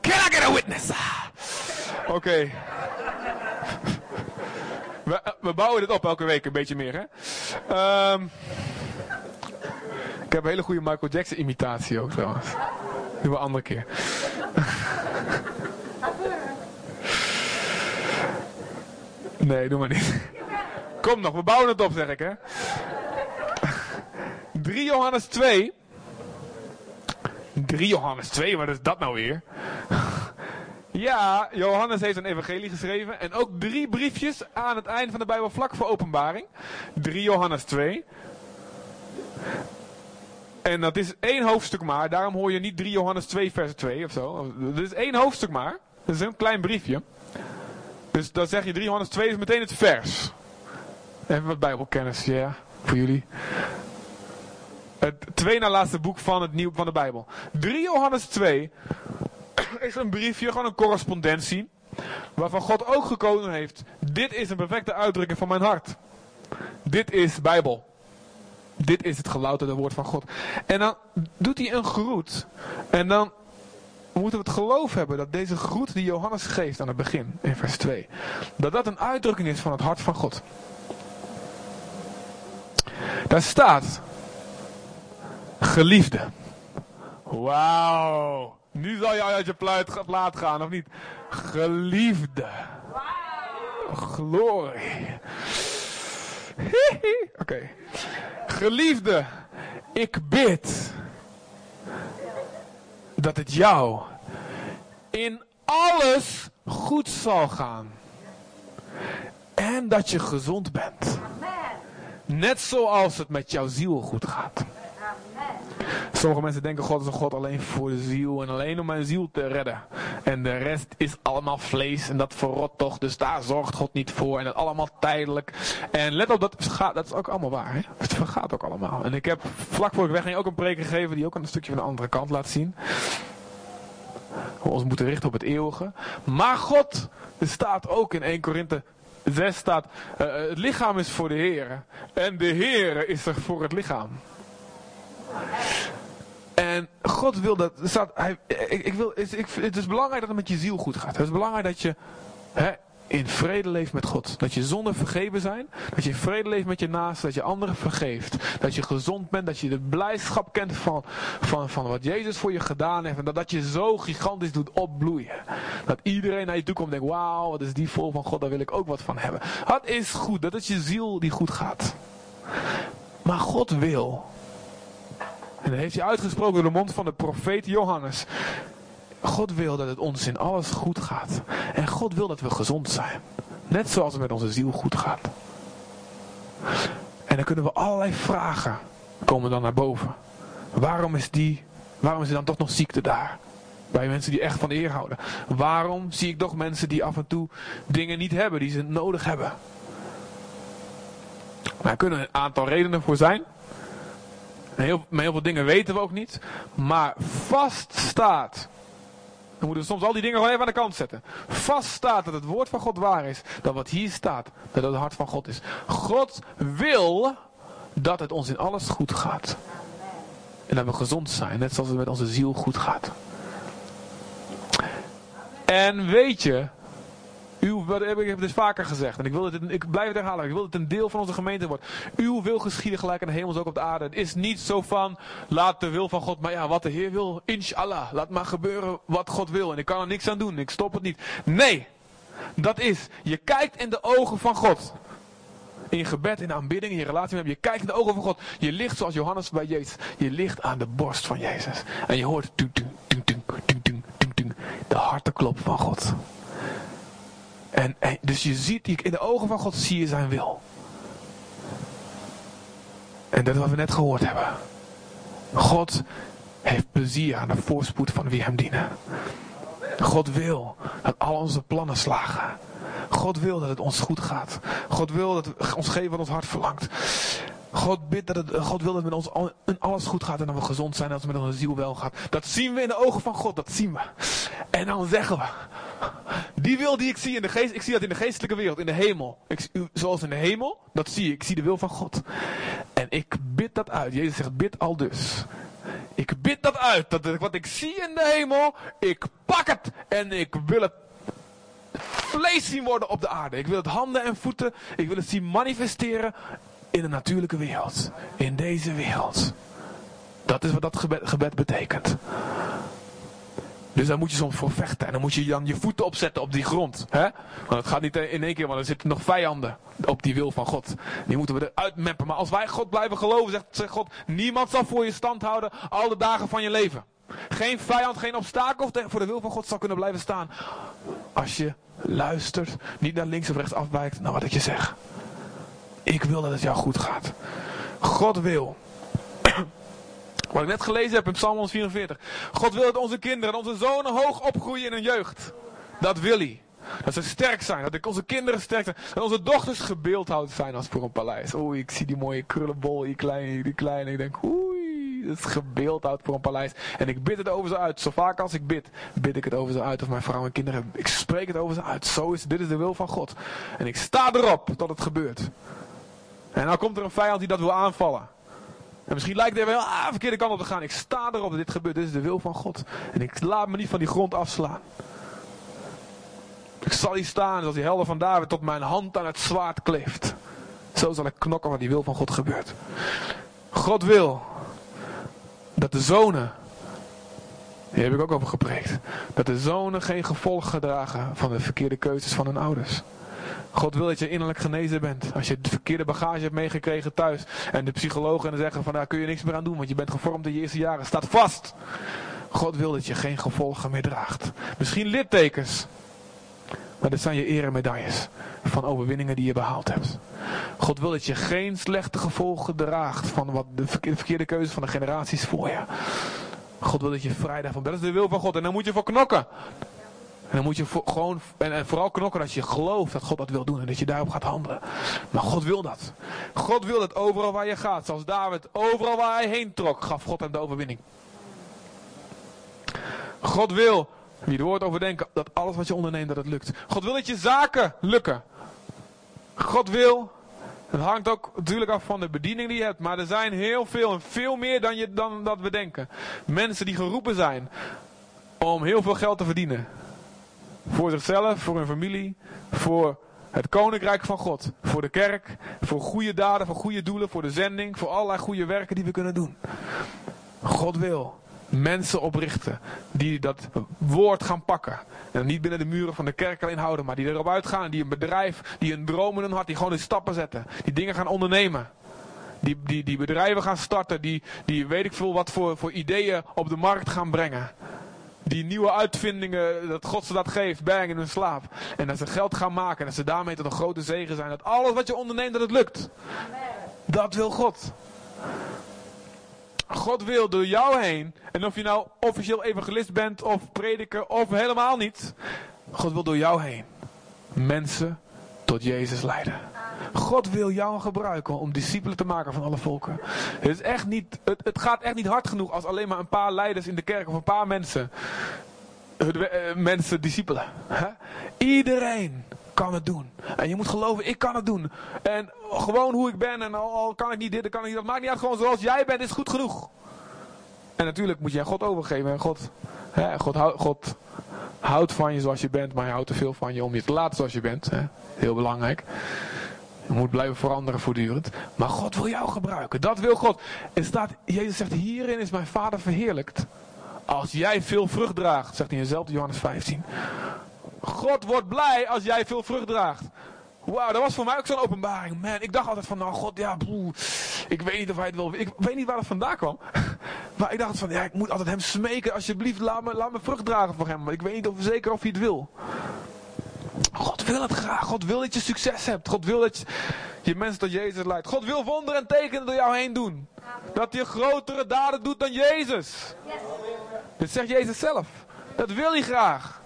Can I get a witness? Oké. Okay. We, we, bouwen dit op elke week een beetje meer, hè? Ik heb een hele goede Michael Jackson imitatie ook trouwens. Doen we een andere keer. Nee, doe maar niet. Kom nog, we bouwen het op, zeg ik, hè. 3 Johannes 2. 3 Johannes 2, wat is dat nou weer? Ja, Johannes heeft een evangelie geschreven. En ook drie briefjes aan het eind van de Bijbel, vlak voor openbaring. 3 Johannes 2. En dat is één hoofdstuk maar. Daarom hoor je niet 3 Johannes 2 vers 2 of zo. Dat is één hoofdstuk maar. Dat is een klein briefje. Dus dan zeg je 3 Johannes 2 is meteen het vers. Even wat bijbelkennis, ja, voor jullie. Het twee na laatste boek van, het nieuw, van de Bijbel. 3 Johannes 2 (clears throat) is een briefje, gewoon een correspondentie. Waarvan God ook gekozen heeft. Dit is een perfecte uitdrukking van mijn hart. Dit is Bijbel. Dit is het gelouterde woord van God. En dan doet hij een groet. En dan moeten we het geloof hebben dat deze groet die Johannes geeft aan het begin, in vers 2, dat dat een uitdrukking is van het hart van God. Daar staat, geliefde. Wauw. Nu zal je uit je plaat gaan, of niet? Geliefde. glory. (laughs) Oké. Geliefde, ik bid dat het jou in alles goed zal gaan. En dat je gezond bent. Net zoals het met jouw ziel goed gaat. Sommige mensen denken God is een God alleen voor de ziel en alleen om mijn ziel te redden. En de rest is allemaal vlees en dat verrot toch, dus daar zorgt God niet voor. En dat allemaal tijdelijk. En let op, dat, dat is ook allemaal waar. Het vergaat ook allemaal. En ik heb vlak voor ik wegging ook een preek gegeven die ook een stukje van de andere kant laat zien. We ons moeten richten op het eeuwige. Maar God, staat ook in 1 Korinthe 6 staat, uh, het lichaam is voor de Heer. En de Heer is er voor het lichaam. En God wil dat. Staat, hij, ik, wil, het is belangrijk dat het met je ziel goed gaat. Het is belangrijk dat je hè, in vrede leeft met God. Dat je zonder vergeven zijn. Dat je in vrede leeft met je naast. Dat je anderen vergeeft. Dat je gezond bent. Dat je de blijdschap kent van, van, van wat Jezus voor je gedaan heeft. En dat, dat je zo gigantisch doet opbloeien. Dat iedereen naar je toe komt en denkt: Wauw, wat is die vol van God. Daar wil ik ook wat van hebben. Dat is goed. Dat is je ziel die goed gaat. Maar God wil en dat heeft hij uitgesproken door de mond van de profeet Johannes. God wil dat het ons in alles goed gaat. En God wil dat we gezond zijn. Net zoals het met onze ziel goed gaat. En dan kunnen we allerlei vragen komen dan naar boven. Waarom is die, waarom is er dan toch nog ziekte daar? Bij mensen die echt van eer houden. Waarom zie ik toch mensen die af en toe dingen niet hebben die ze nodig hebben? Daar kunnen een aantal redenen voor zijn. Heel, heel veel dingen weten we ook niet. Maar vast staat. Dan moeten we soms al die dingen gewoon even aan de kant zetten. Vast staat dat het woord van God waar is. Dat wat hier staat, dat het hart van God is. God wil dat het ons in alles goed gaat. En dat we gezond zijn, net zoals het met onze ziel goed gaat. En weet je, uw, ik heb dit vaker gezegd. En ik, wil het, ik blijf het herhalen. Ik wil dat het een deel van onze gemeente wordt. Uw wil geschieden gelijk aan de hemels ook op de aarde. Het is niet zo van, laat de wil van God. Maar ja, wat de Heer wil, inshallah. Laat maar gebeuren wat God wil. En ik kan er niks aan doen. Ik stop het niet. Nee. Dat is, je kijkt in de ogen van God. In je gebed, in de aanbidding, in je relatie met hem. Je kijkt in de ogen van God. Je ligt zoals Johannes bij Jezus. Je ligt aan de borst van Jezus. En je hoort de hartenklop van God. En, dus je ziet, in de ogen van God zie je zijn wil. En dat wat we net gehoord hebben. God heeft plezier aan de voorspoed van wie hem dienen. God wil dat al onze plannen slagen. God wil dat het ons goed gaat. God wil dat ons geven wat ons hart verlangt. God, bidt dat God wil dat met ons in alles goed gaat en dat we gezond zijn en dat het met onze ziel wel gaat. Dat zien we in de ogen van God, dat zien we. En dan zeggen we, die wil die ik zie in de geest, ik zie dat in de geestelijke wereld, in de hemel. Ik, zoals in de hemel, dat zie ik. Ik zie de wil van God. En ik bid dat uit. Jezus zegt, bid al dus. Ik bid dat uit. Dat wat ik zie in de hemel, ik pak het en ik wil het vlees zien worden op de aarde. Ik wil het handen en voeten, ik wil het zien manifesteren in de natuurlijke wereld. In deze wereld. Dat is wat dat gebed, betekent. Dus daar moet je soms voor vechten. En dan moet je dan je voeten opzetten op die grond. Hè? Want het gaat niet in één keer, want er zitten nog vijanden op die wil van God. Die moeten we eruit mappen. Maar als wij God blijven geloven, zegt, zegt God, niemand zal voor je stand houden al de dagen van je leven. Geen vijand, geen obstakel voor de wil van God zal kunnen blijven staan. Als je luistert, niet naar links of rechts afwijkt naar wat ik je zeg. Ik wil dat het jou goed gaat. God wil (coughs) wat ik net gelezen heb in Psalm 144. God wil dat onze kinderen en onze zonen hoog opgroeien in hun jeugd. Dat wil hij. Dat ze sterk zijn. Dat onze kinderen sterk zijn. Dat onze dochters gebeeldhouwd zijn als voor een paleis. Oei, ik zie die mooie krullenbol, die kleine, die kleine. Ik denk, oei, dat is gebeeldhouwd voor een paleis. En ik bid het over ze uit. Zo vaak als ik bid, bid ik het over ze uit. Of mijn vrouw en kinderen. Ik spreek het over ze uit. Zo is Dit is de wil van God. En ik sta erop dat het gebeurt. En dan komt er een vijand die dat wil aanvallen. En misschien lijkt het wel ah, verkeerde kant op te gaan. Ik sta erop dat dit gebeurt. Dit is de wil van God. En ik laat me niet van die grond afslaan. Ik zal hier staan zoals die helder van David tot mijn hand aan het zwaard kleeft. Zo zal ik knokken wat die wil van God gebeurt. God wil dat de zonen, hier heb ik ook over gepreekt, dat de zonen geen gevolg gedragen van de verkeerde keuzes van hun ouders. God wil dat je innerlijk genezen bent. Als je de verkeerde bagage hebt meegekregen thuis. En de psychologen zeggen van daar kun je niks meer aan doen. Want je bent gevormd in je eerste jaren. Staat vast. God wil dat je geen gevolgen meer draagt. Misschien littekens. Maar dit zijn je eremedailles. Van overwinningen die je behaald hebt. God wil dat je geen slechte gevolgen draagt. Van wat de verkeerde keuze van de generaties voor je. God wil dat je vrij daarvan bent. Dat is de wil van God. En dan moet je voor knokken. En dan moet je gewoon, en, vooral knokken als je gelooft dat God dat wil doen en dat je daarop gaat handelen. Maar God wil dat. God wil dat overal waar je gaat. Zoals David, overal waar hij heen trok, gaf God hem de overwinning. God wil, wie er woord over denken, dat alles wat je onderneemt, dat het lukt. God wil dat je zaken lukken. God wil, het hangt ook natuurlijk af van de bediening die je hebt, maar er zijn heel veel en veel meer dan, je, dan dat we denken. Mensen die geroepen zijn om heel veel geld te verdienen. Voor zichzelf, voor hun familie, voor het koninkrijk van God. Voor de kerk, voor goede daden, voor goede doelen, voor de zending, voor allerlei goede werken die we kunnen doen. God wil mensen oprichten die dat woord gaan pakken. En niet binnen de muren van de kerk alleen houden, maar die erop uitgaan. Die een bedrijf, die een droom in hun hart, die gewoon in stappen zetten. Die dingen gaan ondernemen. Die, die, die bedrijven gaan starten, die, die weet ik veel wat voor, voor ideeën op de markt gaan brengen die nieuwe uitvindingen, dat God ze dat geeft, bang in hun slaap. En dat ze geld gaan maken en dat ze daarmee tot een grote zegen zijn. Dat alles wat je onderneemt, dat het lukt. Dat wil God. God wil door jou heen, en of je nou officieel evangelist bent of prediker of helemaal niet. God wil door jou heen mensen tot Jezus leiden. God wil jou gebruiken om discipelen te maken van alle volken. Het, is echt niet, het, het gaat echt niet hard genoeg als alleen maar een paar leiders in de kerk of een paar mensen. Eh, mensen, discipelen. Iedereen kan het doen. En je moet geloven, ik kan het doen. En gewoon hoe ik ben en al, kan ik niet dit, dan kan ik niet dat. Maakt niet uit, gewoon zoals jij bent is goed genoeg. En natuurlijk moet je aan God overgeven. En God, hè, God, God houdt van je zoals je bent, maar hij houdt te veel van je om je te laten zoals je bent. Hè. Heel belangrijk. Je moet blijven veranderen voortdurend. Maar God wil jou gebruiken. Dat wil God. En staat, Jezus zegt, hierin is mijn vader verheerlijkt. Als jij veel vrucht draagt, zegt hij in Johannes 15. God wordt blij als jij veel vrucht draagt. Wauw, dat was voor mij ook zo'n openbaring. Man, ik dacht altijd van, nou god, ja, broer, ik weet niet of hij het wil. Ik weet niet waar het vandaan kwam. (laughs) Maar ik dacht van, ja, ik moet altijd hem smeken, alsjeblieft, laat me, laat me vrucht dragen voor hem. Maar ik weet niet of zeker of hij het wil. God wil het graag. God wil dat je succes hebt. God wil dat je, je mensen tot Jezus leidt. God wil wonderen en tekenen door jou heen doen. Dat hij grotere daden doet dan Jezus. Dit zegt Jezus zelf. Dat wil hij graag.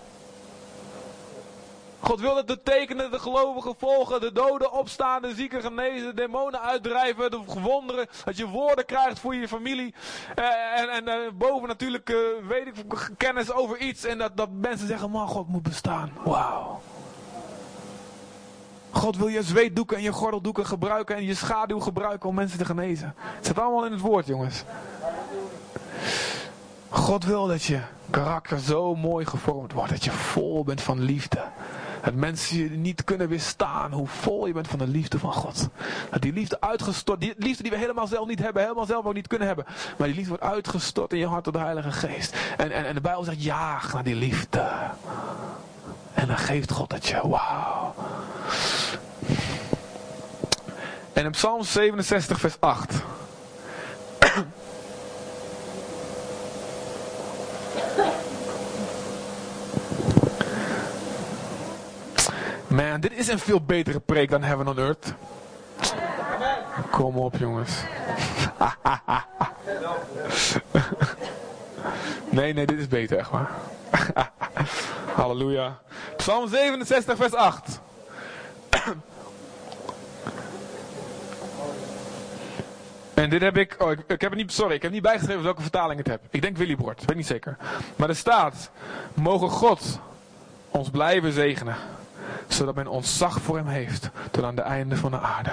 God wil dat de tekenen de gelovigen volgen, de doden opstaan, de zieken genezen, demonen uitdrijven, de wonderen, dat je woorden krijgt voor je familie. Eh, en en uh, boven natuurlijk, uh, weet ik, kennis over iets en dat, dat mensen zeggen, man, God moet bestaan. Wauw. God wil je zweetdoeken en je gordeldoeken gebruiken en je schaduw gebruiken om mensen te genezen. Het zit allemaal in het woord, jongens. God wil dat je karakter zo mooi gevormd wordt. Dat je vol bent van liefde. Dat mensen je niet kunnen weerstaan hoe vol je bent van de liefde van God. Dat die liefde uitgestort, die liefde die we helemaal zelf niet hebben, helemaal zelf ook niet kunnen hebben. Maar die liefde wordt uitgestort in je hart door de Heilige Geest. En, en, en de Bijbel zegt jaag naar die liefde. En dan geeft God het je. Wauw. En in Psalm 67 vers 8. Man, dit is een veel betere preek dan Heaven on Earth. Kom op jongens. (laughs) nee, nee, dit is beter echt waar. (laughs) Halleluja. Psalm 67 vers 8. (clears throat) En dit heb ik, oh, ik, heb het niet, sorry, ik heb niet bijgeschreven welke vertaling het heb. Ik denk Willybord, weet niet zeker. Maar er staat, mogen God ons blijven zegenen, zodat men ontzag voor hem heeft, tot aan de einde van de aarde.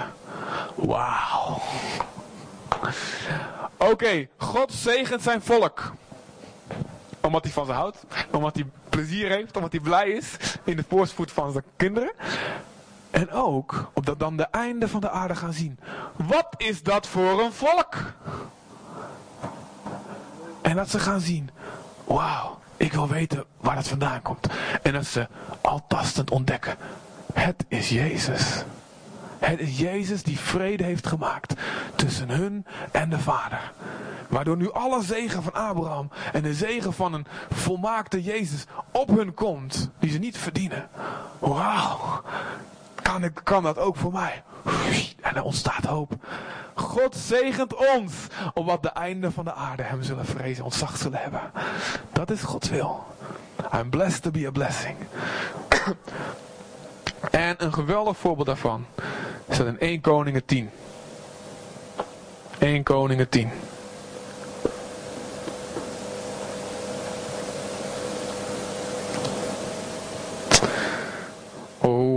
Wauw. Oké, God zegent zijn volk. Omdat hij van ze houdt, omdat hij plezier heeft, omdat hij blij is in de voorspoed van zijn kinderen. En ook opdat dan de einde van de aarde gaan zien. Wat is dat voor een volk? En dat ze gaan zien. Wauw, ik wil weten waar dat vandaan komt. En dat ze al tastend ontdekken. Het is Jezus. Het is Jezus die vrede heeft gemaakt tussen hun en de Vader. Waardoor nu alle zegen van Abraham en de zegen van een volmaakte Jezus op hun komt, die ze niet verdienen. Wauw, kan, ik, kan dat ook voor mij? En er ontstaat hoop. God zegent ons, opdat de einde van de aarde hem zullen vrezen, ontzag zullen hebben. Dat is Gods wil. I'm blessed to be a blessing. En een geweldig voorbeeld daarvan dat in 1 Koningen 10. 1 Koningen 10.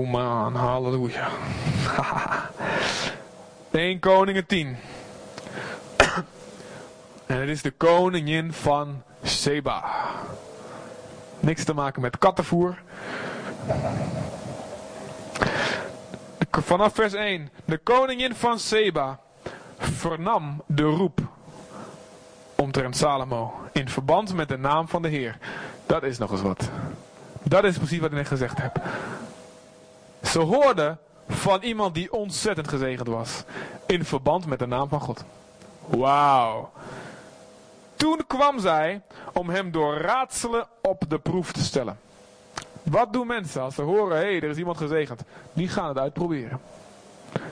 Oh man, halleluja. 1 Koningen 10. En het is de koningin van Seba. Niks te maken met kattenvoer. Vanaf vers 1. De koningin van Seba vernam de roep omtrent Salomo in verband met de naam van de Heer. Dat is nog eens wat. Dat is precies wat ik net gezegd heb. Ze hoorde van iemand die ontzettend gezegend was in verband met de naam van God. Wauw. Toen kwam zij om hem door raadselen op de proef te stellen. Wat doen mensen als ze horen, hé, hey, er is iemand gezegend? Die gaan het uitproberen.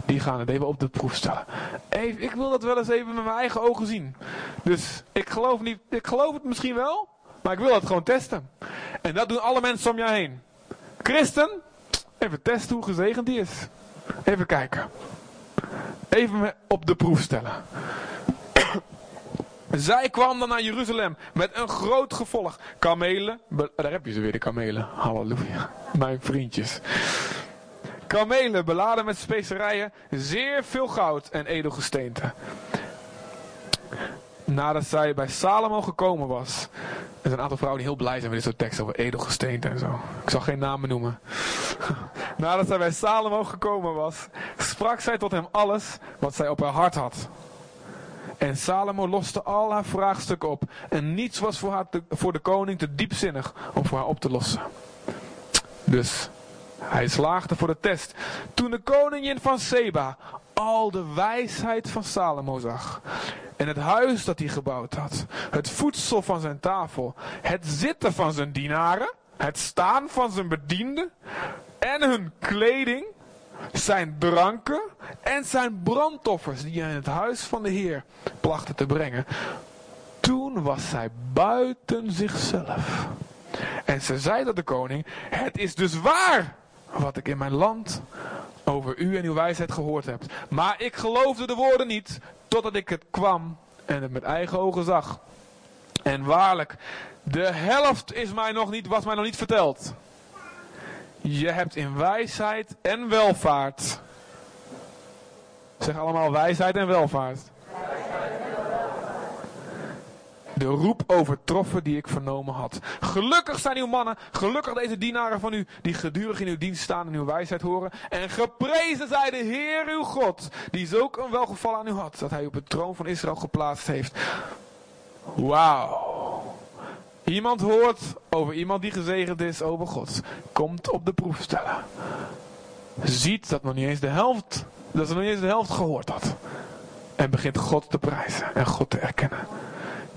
Die gaan het even op de proef stellen. Even, ik wil dat wel eens even met mijn eigen ogen zien. Dus ik geloof, niet, ik geloof het misschien wel, maar ik wil het gewoon testen. En dat doen alle mensen om jou heen. Christen, even testen hoe gezegend die is. Even kijken. Even op de proef stellen. (coughs) Zij kwam dan naar Jeruzalem met een groot gevolg. Kamelen, daar heb je ze weer, de kamelen. Halleluja, mijn vriendjes. Kamelen beladen met specerijen, zeer veel goud en edelgesteente. Nadat zij bij Salomo gekomen was. Er zijn een aantal vrouwen die heel blij zijn met dit soort teksten over edelgesteente en zo. Ik zal geen namen noemen. (laughs) Nadat zij bij Salomo gekomen was, sprak zij tot hem alles wat zij op haar hart had. En Salomo loste al haar vraagstukken op. En niets was voor, haar voor de koning te diepzinnig om voor haar op te lossen. Dus hij slaagde voor de test. Toen de koningin van Seba al de wijsheid van Salomo zag. En het huis dat hij gebouwd had. Het voedsel van zijn tafel. Het zitten van zijn dienaren. Het staan van zijn bedienden. En hun kleding zijn dranken en zijn brandoffers die hij in het huis van de Heer plachten te brengen. Toen was zij buiten zichzelf. En ze zei tot de koning, het is dus waar wat ik in mijn land over u en uw wijsheid gehoord heb. Maar ik geloofde de woorden niet, totdat ik het kwam en het met eigen ogen zag. En waarlijk, de helft is mij nog niet, was mij nog niet verteld. Je hebt in wijsheid en welvaart. Zeg allemaal wijsheid en welvaart. De roep overtroffen die ik vernomen had. Gelukkig zijn uw mannen, gelukkig deze dienaren van u, die gedurig in uw dienst staan en uw wijsheid horen. En geprezen zij de Heer uw God, die zulk een welgeval aan u had, dat hij op het troon van Israël geplaatst heeft. Wauw. Iemand hoort over iemand die gezegend is over God. Komt op de proef stellen. Ziet dat nog niet eens de helft, dat ze nog niet eens de helft gehoord had. En begint God te prijzen en God te erkennen.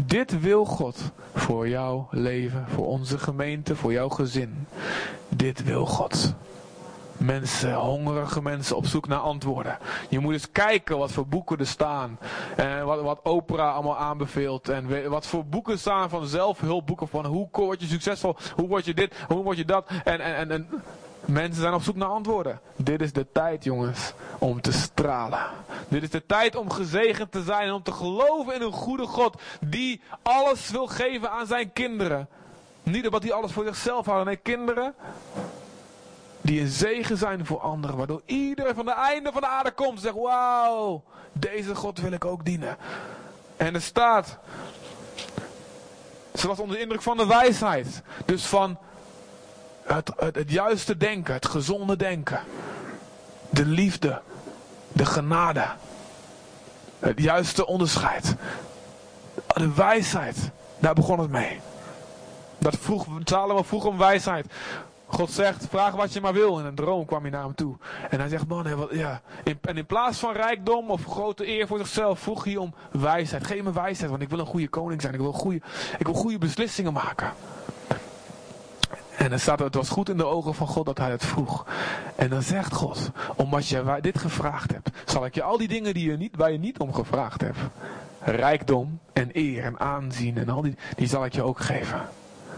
Dit wil God voor jouw leven, voor onze gemeente, voor jouw gezin. Dit wil God mensen, hongerige mensen op zoek naar antwoorden. Je moet eens kijken wat voor boeken er staan. En wat, wat Oprah allemaal aanbeveelt. En wat voor boeken staan van zelfhulpboeken. Van hoe word je succesvol? Hoe word je dit? Hoe word je dat? En, en, en, en mensen zijn op zoek naar antwoorden. Dit is de tijd, jongens, om te stralen. Dit is de tijd om gezegend te zijn en om te geloven in een goede God. Die alles wil geven aan zijn kinderen. Niet omdat hij alles voor zichzelf houdt. Nee, kinderen die een zegen zijn voor anderen. Waardoor iedereen van de einde van de aarde komt en zegt: Wauw, deze God wil ik ook dienen. En er staat. Ze was onder de indruk van de wijsheid. Dus van het, het, juiste denken, het gezonde denken. De liefde, de genade. Het juiste onderscheid. De wijsheid, daar begon het mee. Dat vroeg, Salomo vroeg om wijsheid. God zegt, vraag wat je maar wil. In een droom kwam hij naar hem toe. En hij zegt, man, ja. en in plaats van rijkdom of grote eer voor zichzelf, vroeg hij om wijsheid. Geef me wijsheid, want ik wil een goede koning zijn. Ik wil goede, ik wil goede beslissingen maken. En dan staat het was goed in de ogen van God dat hij het vroeg. En dan zegt God, omdat je dit gevraagd hebt, zal ik je al die dingen die je niet, waar je niet om gevraagd hebt, rijkdom en eer en aanzien en al die, die zal ik je ook geven.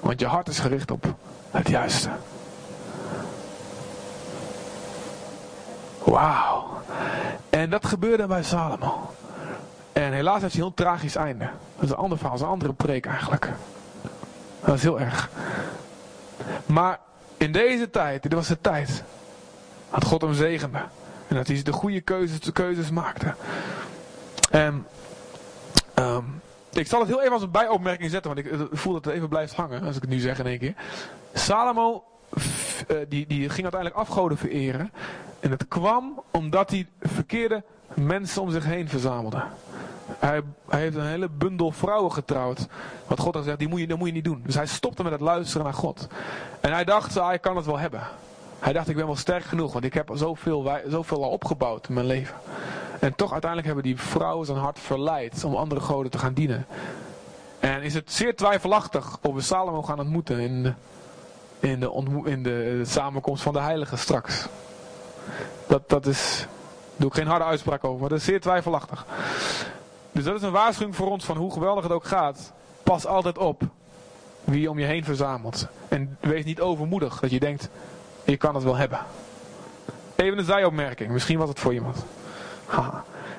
Want je hart is gericht op het juiste. Wauw. En dat gebeurde bij Salomo. En helaas heeft hij een heel tragisch einde. Dat is een ander verhaal, dat is een andere preek eigenlijk. Dat is heel erg. Maar in deze tijd, dit was de tijd, dat God hem zegende. En dat hij de goede keuzes, keuzes maakte. En um, ik zal het heel even als een bijopmerking zetten, want ik voel dat het even blijft hangen, als ik het nu zeg in één keer. Salomo, eh, die, die ging uiteindelijk afgoden vereren. En het kwam omdat hij verkeerde mensen om zich heen verzamelde. Hij, hij, heeft een hele bundel vrouwen getrouwd. Wat God had gezegd, die moet je, dat moet je niet doen. Dus hij stopte met het luisteren naar God. En hij dacht, ah, ik kan het wel hebben. Hij dacht, ik ben wel sterk genoeg, want ik heb zoveel, zoveel al opgebouwd in mijn leven. En toch uiteindelijk hebben die vrouwen zijn hart verleid om andere goden te gaan dienen. En is het zeer twijfelachtig of we Salomo gaan ontmoeten in de, in de, in de, samenkomst van de heiligen straks. Dat, dat is, daar doe ik geen harde uitspraak over, maar dat is zeer twijfelachtig. Dus dat is een waarschuwing voor ons van hoe geweldig het ook gaat. Pas altijd op wie je om je heen verzamelt. En wees niet overmoedig dat je denkt, je kan het wel hebben. Even een zijopmerking, misschien was het voor iemand.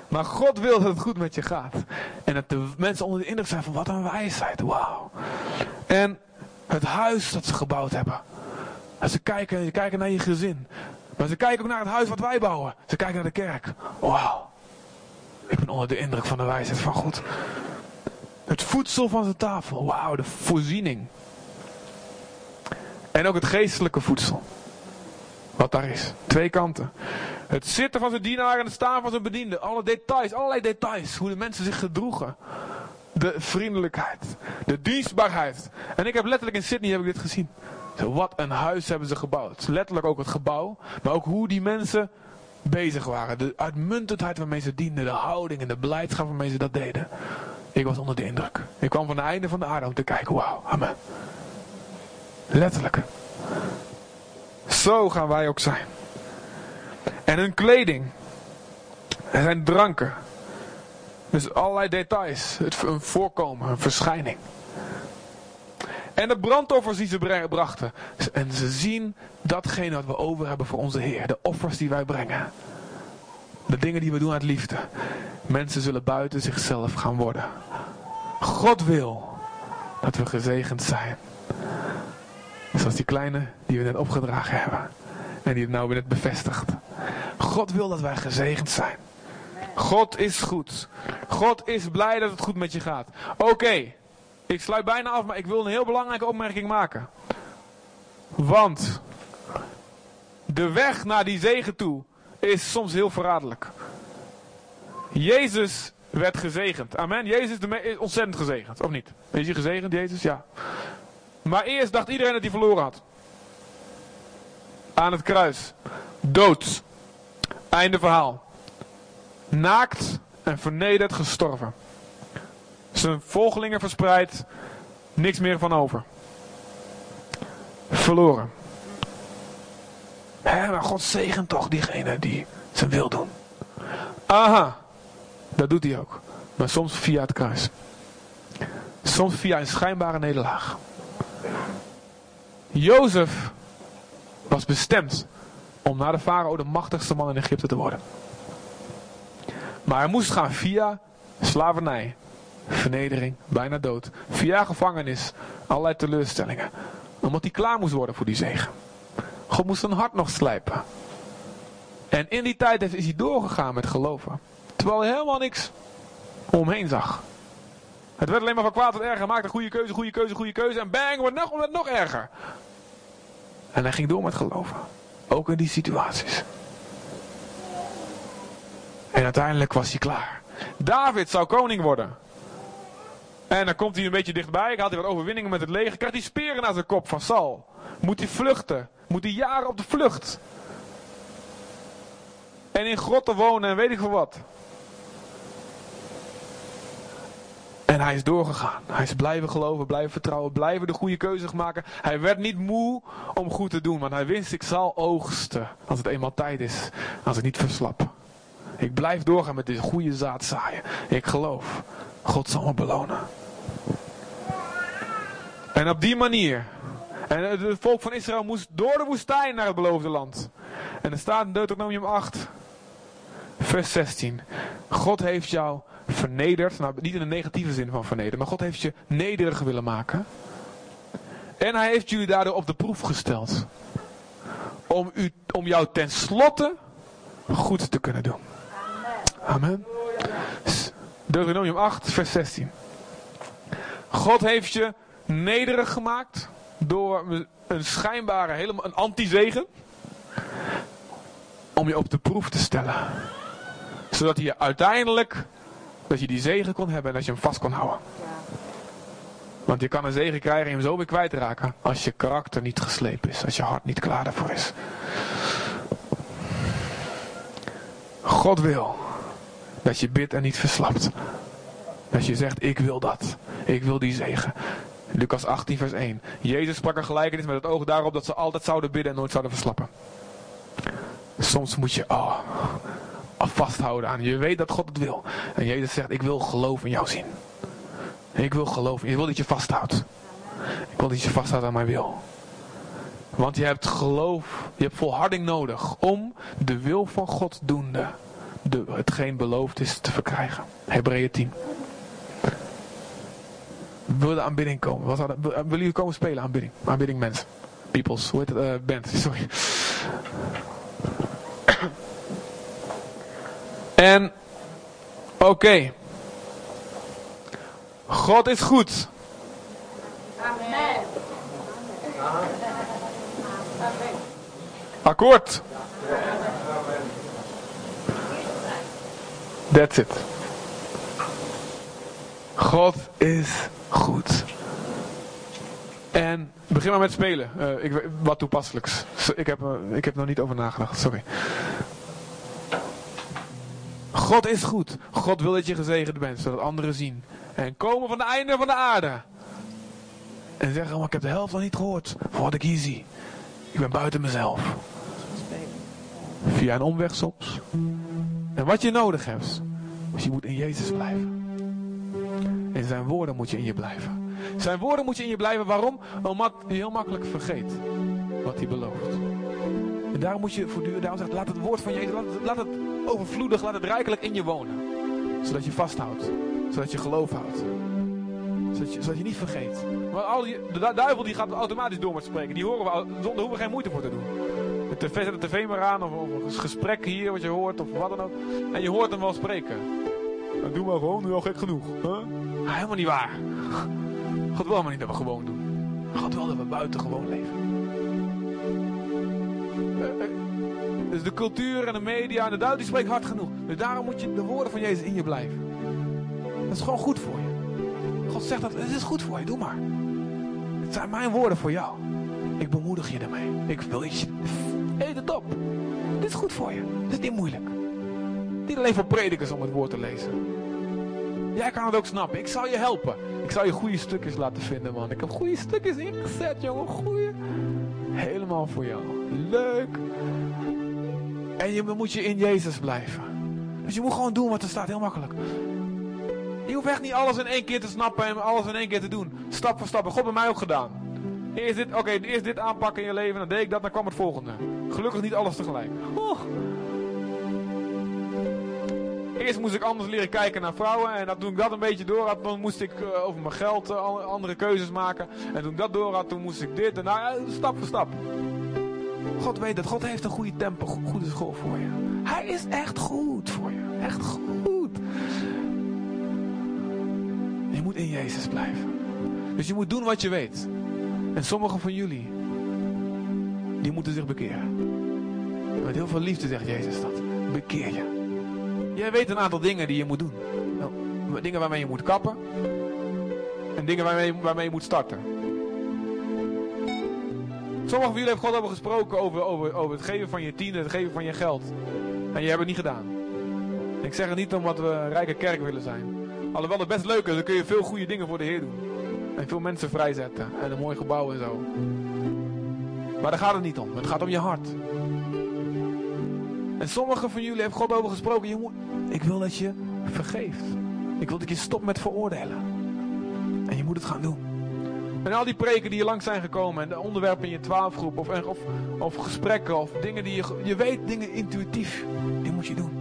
Maar God wil dat het goed met je gaat. En dat de mensen onder de indruk zijn van wat een wijsheid. Wauw. En het huis dat ze gebouwd hebben. En ze kijken, ze kijken naar je gezin. Maar ze kijken ook naar het huis wat wij bouwen. Ze kijken naar de kerk. Wauw. Ik ben onder de indruk van de wijsheid van God. Het voedsel van zijn tafel. Wauw, de voorziening. En ook het geestelijke voedsel. Wat daar is. Twee kanten. Het zitten van zijn dienaar en het staan van zijn bediende. Alle details, allerlei details. Hoe de mensen zich gedroegen. De vriendelijkheid. De dienstbaarheid. En ik heb letterlijk in Sydney heb ik dit gezien. Wat een huis hebben ze gebouwd. Letterlijk ook het gebouw. Maar ook hoe die mensen bezig waren. De uitmuntendheid waarmee ze dienden. De houding en de beleidschap waarmee ze dat deden. Ik was onder de indruk. Ik kwam van het einde van de aarde om te kijken. Wauw, amen. Letterlijk. Zo gaan wij ook zijn. En hun kleding. Er zijn dranken. Dus allerlei details. Het, een voorkomen, een verschijning. En de brandoffers die ze brachten. En ze zien datgene wat we over hebben voor onze Heer. De offers die wij brengen. De dingen die we doen uit liefde. Mensen zullen buiten zichzelf gaan worden. God wil dat we gezegend zijn. Zoals die kleine die we net opgedragen hebben. En die het nou weer net bevestigt. God wil dat wij gezegend zijn. God is goed. God is blij dat het goed met je gaat. Oké, ik sluit bijna af, maar ik wil een heel belangrijke opmerking maken. Want de weg naar die zegen toe is soms heel verraderlijk. Jezus werd gezegend. Amen. Jezus is ontzettend gezegend, of niet? Is hij gezegend, Jezus? Ja. Maar eerst dacht iedereen dat hij verloren had. Aan het kruis. Dood. Einde verhaal. Naakt en vernederd gestorven. Zijn volgelingen verspreid. Niks meer van over. Verloren. Hé, maar God zegent toch diegene die zijn wil doen. Aha. Dat doet hij ook. Maar soms via het kruis. Soms via een schijnbare nederlaag. Jozef was bestemd om na de farao de machtigste man in Egypte te worden. Maar hij moest gaan via slavernij, vernedering, bijna dood, via gevangenis, allerlei teleurstellingen. Omdat hij klaar moest worden voor die zegen. God moest zijn hart nog slijpen. En in die tijd is hij doorgegaan met geloven. Terwijl hij helemaal niks omheen zag. Het werd alleen maar van kwaad tot erger. Maakte een goede keuze, goede keuze, goede keuze. En bang, wordt nog, wordt nog erger. En hij ging door met geloven. Ook in die situaties. En uiteindelijk was hij klaar. David zou koning worden. En dan komt hij een beetje dichtbij. Gaat hij wat overwinningen met het leger. Krijgt hij speren naar zijn kop van Sal. Moet hij vluchten. Moet hij jaren op de vlucht. En in grotten wonen en weet ik veel wat. En hij is doorgegaan. Hij is blijven geloven, blijven vertrouwen, blijven de goede keuzes maken. Hij werd niet moe om goed te doen, want hij wist ik zal oogsten als het eenmaal tijd is. Als ik niet verslap. Ik blijf doorgaan met deze goede zaad zaaien. Ik geloof. God zal me belonen. En op die manier. En het volk van Israël moest door de woestijn naar het beloofde land. En er staat in Deuteronomium 8, vers 16. God heeft jou vernederd. Nou, niet in de negatieve zin van vernederd. Maar God heeft je nederig willen maken. En hij heeft jullie daardoor op de proef gesteld. Om, u, om jou tenslotte goed te kunnen doen. Amen. Deuteronomium 8, vers 16. God heeft je nederig gemaakt door een schijnbare, helemaal een anti-zegen. Om je op de proef te stellen. Zodat hij je uiteindelijk, dat je die zegen kon hebben en dat je hem vast kon houden. Want je kan een zegen krijgen en hem zo weer kwijtraken. Als je karakter niet geslepen is. Als je hart niet klaar daarvoor is. God wil dat je bidt en niet verslapt. Dat je zegt, ik wil dat. Ik wil die zegen. Lucas 18 vers 1. Jezus sprak een gelijkenis met het oog daarop dat ze altijd zouden bidden en nooit zouden verslappen. Soms moet je oh, vasthouden aan. Je weet dat God het wil. En Jezus zegt, ik wil geloof in jou zien. Ik wil geloven. Ik wil dat je vasthoudt. Ik wil dat je vasthoudt aan mijn wil. Want je hebt geloof, je hebt volharding nodig om de wil van God doende de, hetgeen beloofd is te verkrijgen. Hebreeën 10. Wil de aanbidding komen? Wat hadden, willen jullie komen spelen? Aanbidding. Aanbidding mensen. Peoples. Hoe heet het? Uh, band. (laughs) Sorry. En. Oké. Okay. God is goed. Amen. Akkoord. That's it. God is goed. En begin maar met spelen. Uh, ik, wat toepasselijks. Ik heb, uh, ik heb nog niet over nagedacht, sorry. God is goed. God wil dat je gezegend bent, zodat anderen zien. En komen van de einde van de aarde. En zeggen, maar ik heb de helft nog niet gehoord van wat ik hier zie. Ik ben buiten mezelf. Via een omweg soms. En wat je nodig hebt. Dus je moet in Jezus blijven. In zijn woorden moet je in je blijven. Zijn woorden moet je in je blijven. Waarom? Omdat je heel makkelijk vergeet wat hij belooft. En daarom moet je voortdurend, daarom zegt, laat het woord van Jezus, laat het, overvloedig, laat het rijkelijk in je wonen. Zodat je vasthoudt. Zodat je geloof houdt. Zodat je, zodat je niet vergeet. Want al die, de duivel die gaat automatisch door met spreken. Die horen we, zonder hoeven geen moeite voor te doen. De tv, zet de tv maar aan, of, of een gesprek hier wat je hoort, of wat dan ook. En je hoort hem wel spreken. Dan doen we gewoon, nu al gek genoeg. Huh? Ah, helemaal niet waar. God wil maar niet dat we gewoon doen. God wil dat we buiten gewoon leven. Eh, eh, dus de cultuur en de media en de die spreken hard genoeg. Dus daarom moet je de woorden van Jezus in je blijven. Dat is gewoon goed voor je. God zegt dat, het is goed voor je, doe maar. Het zijn mijn woorden voor jou. Ik bemoedig je ermee. Ik wil je Eet het op. Dit is goed voor je. Dit is niet moeilijk. Niet alleen voor predikers om het woord te lezen. Jij kan het ook snappen. Ik zal je helpen. Ik zal je goede stukjes laten vinden, man. Ik heb goede stukjes ingezet, jongen. Goeie. Helemaal voor jou. Leuk. En je moet je in Jezus blijven. Dus je moet gewoon doen wat er staat. Heel makkelijk. Je hoeft echt niet alles in één keer te snappen en alles in één keer te doen. Stap voor stap. God bij mij ook gedaan. Eerst dit, oké, eerst dit aanpakken in je leven, dan deed ik dat, dan kwam het volgende. Gelukkig niet alles tegelijk. Eerst moest ik anders leren kijken naar vrouwen. En toen ik dat een beetje door had, dan moest ik uh, over mijn geld uh, andere keuzes maken. En toen ik dat door had, toen moest ik dit. En nou, stap voor stap. God weet dat. God heeft een goede tempo, goede school voor je. Hij is echt goed voor je. Echt goed. Je moet in Jezus blijven. Dus je moet doen wat je weet. En sommigen van jullie, die moeten zich bekeren. Met heel veel liefde zegt Jezus dat. Bekeer je. Jij weet een aantal dingen die je moet doen. Nou, dingen waarmee je moet kappen. En dingen waarmee, waarmee je moet starten. Sommigen van jullie hebben God over gesproken over, over, over het geven van je tiende, het geven van je geld. En je hebt het niet gedaan. Ik zeg het niet omdat we een rijke kerk willen zijn. Alhoewel het best leuk is, dan kun je veel goede dingen voor de Heer doen. En veel mensen vrijzetten. En een mooi gebouw en zo. Maar daar gaat het niet om. Het gaat om je hart. En sommigen van jullie hebben God over gesproken. Je moet, ik wil dat je vergeeft. Ik wil dat je stopt met veroordelen. En je moet het gaan doen. En al die preken die je langs zijn gekomen. En de onderwerpen in je twaalfgroep. Of, of, of gesprekken. Of dingen die je... Je weet dingen intuïtief. Die moet je doen.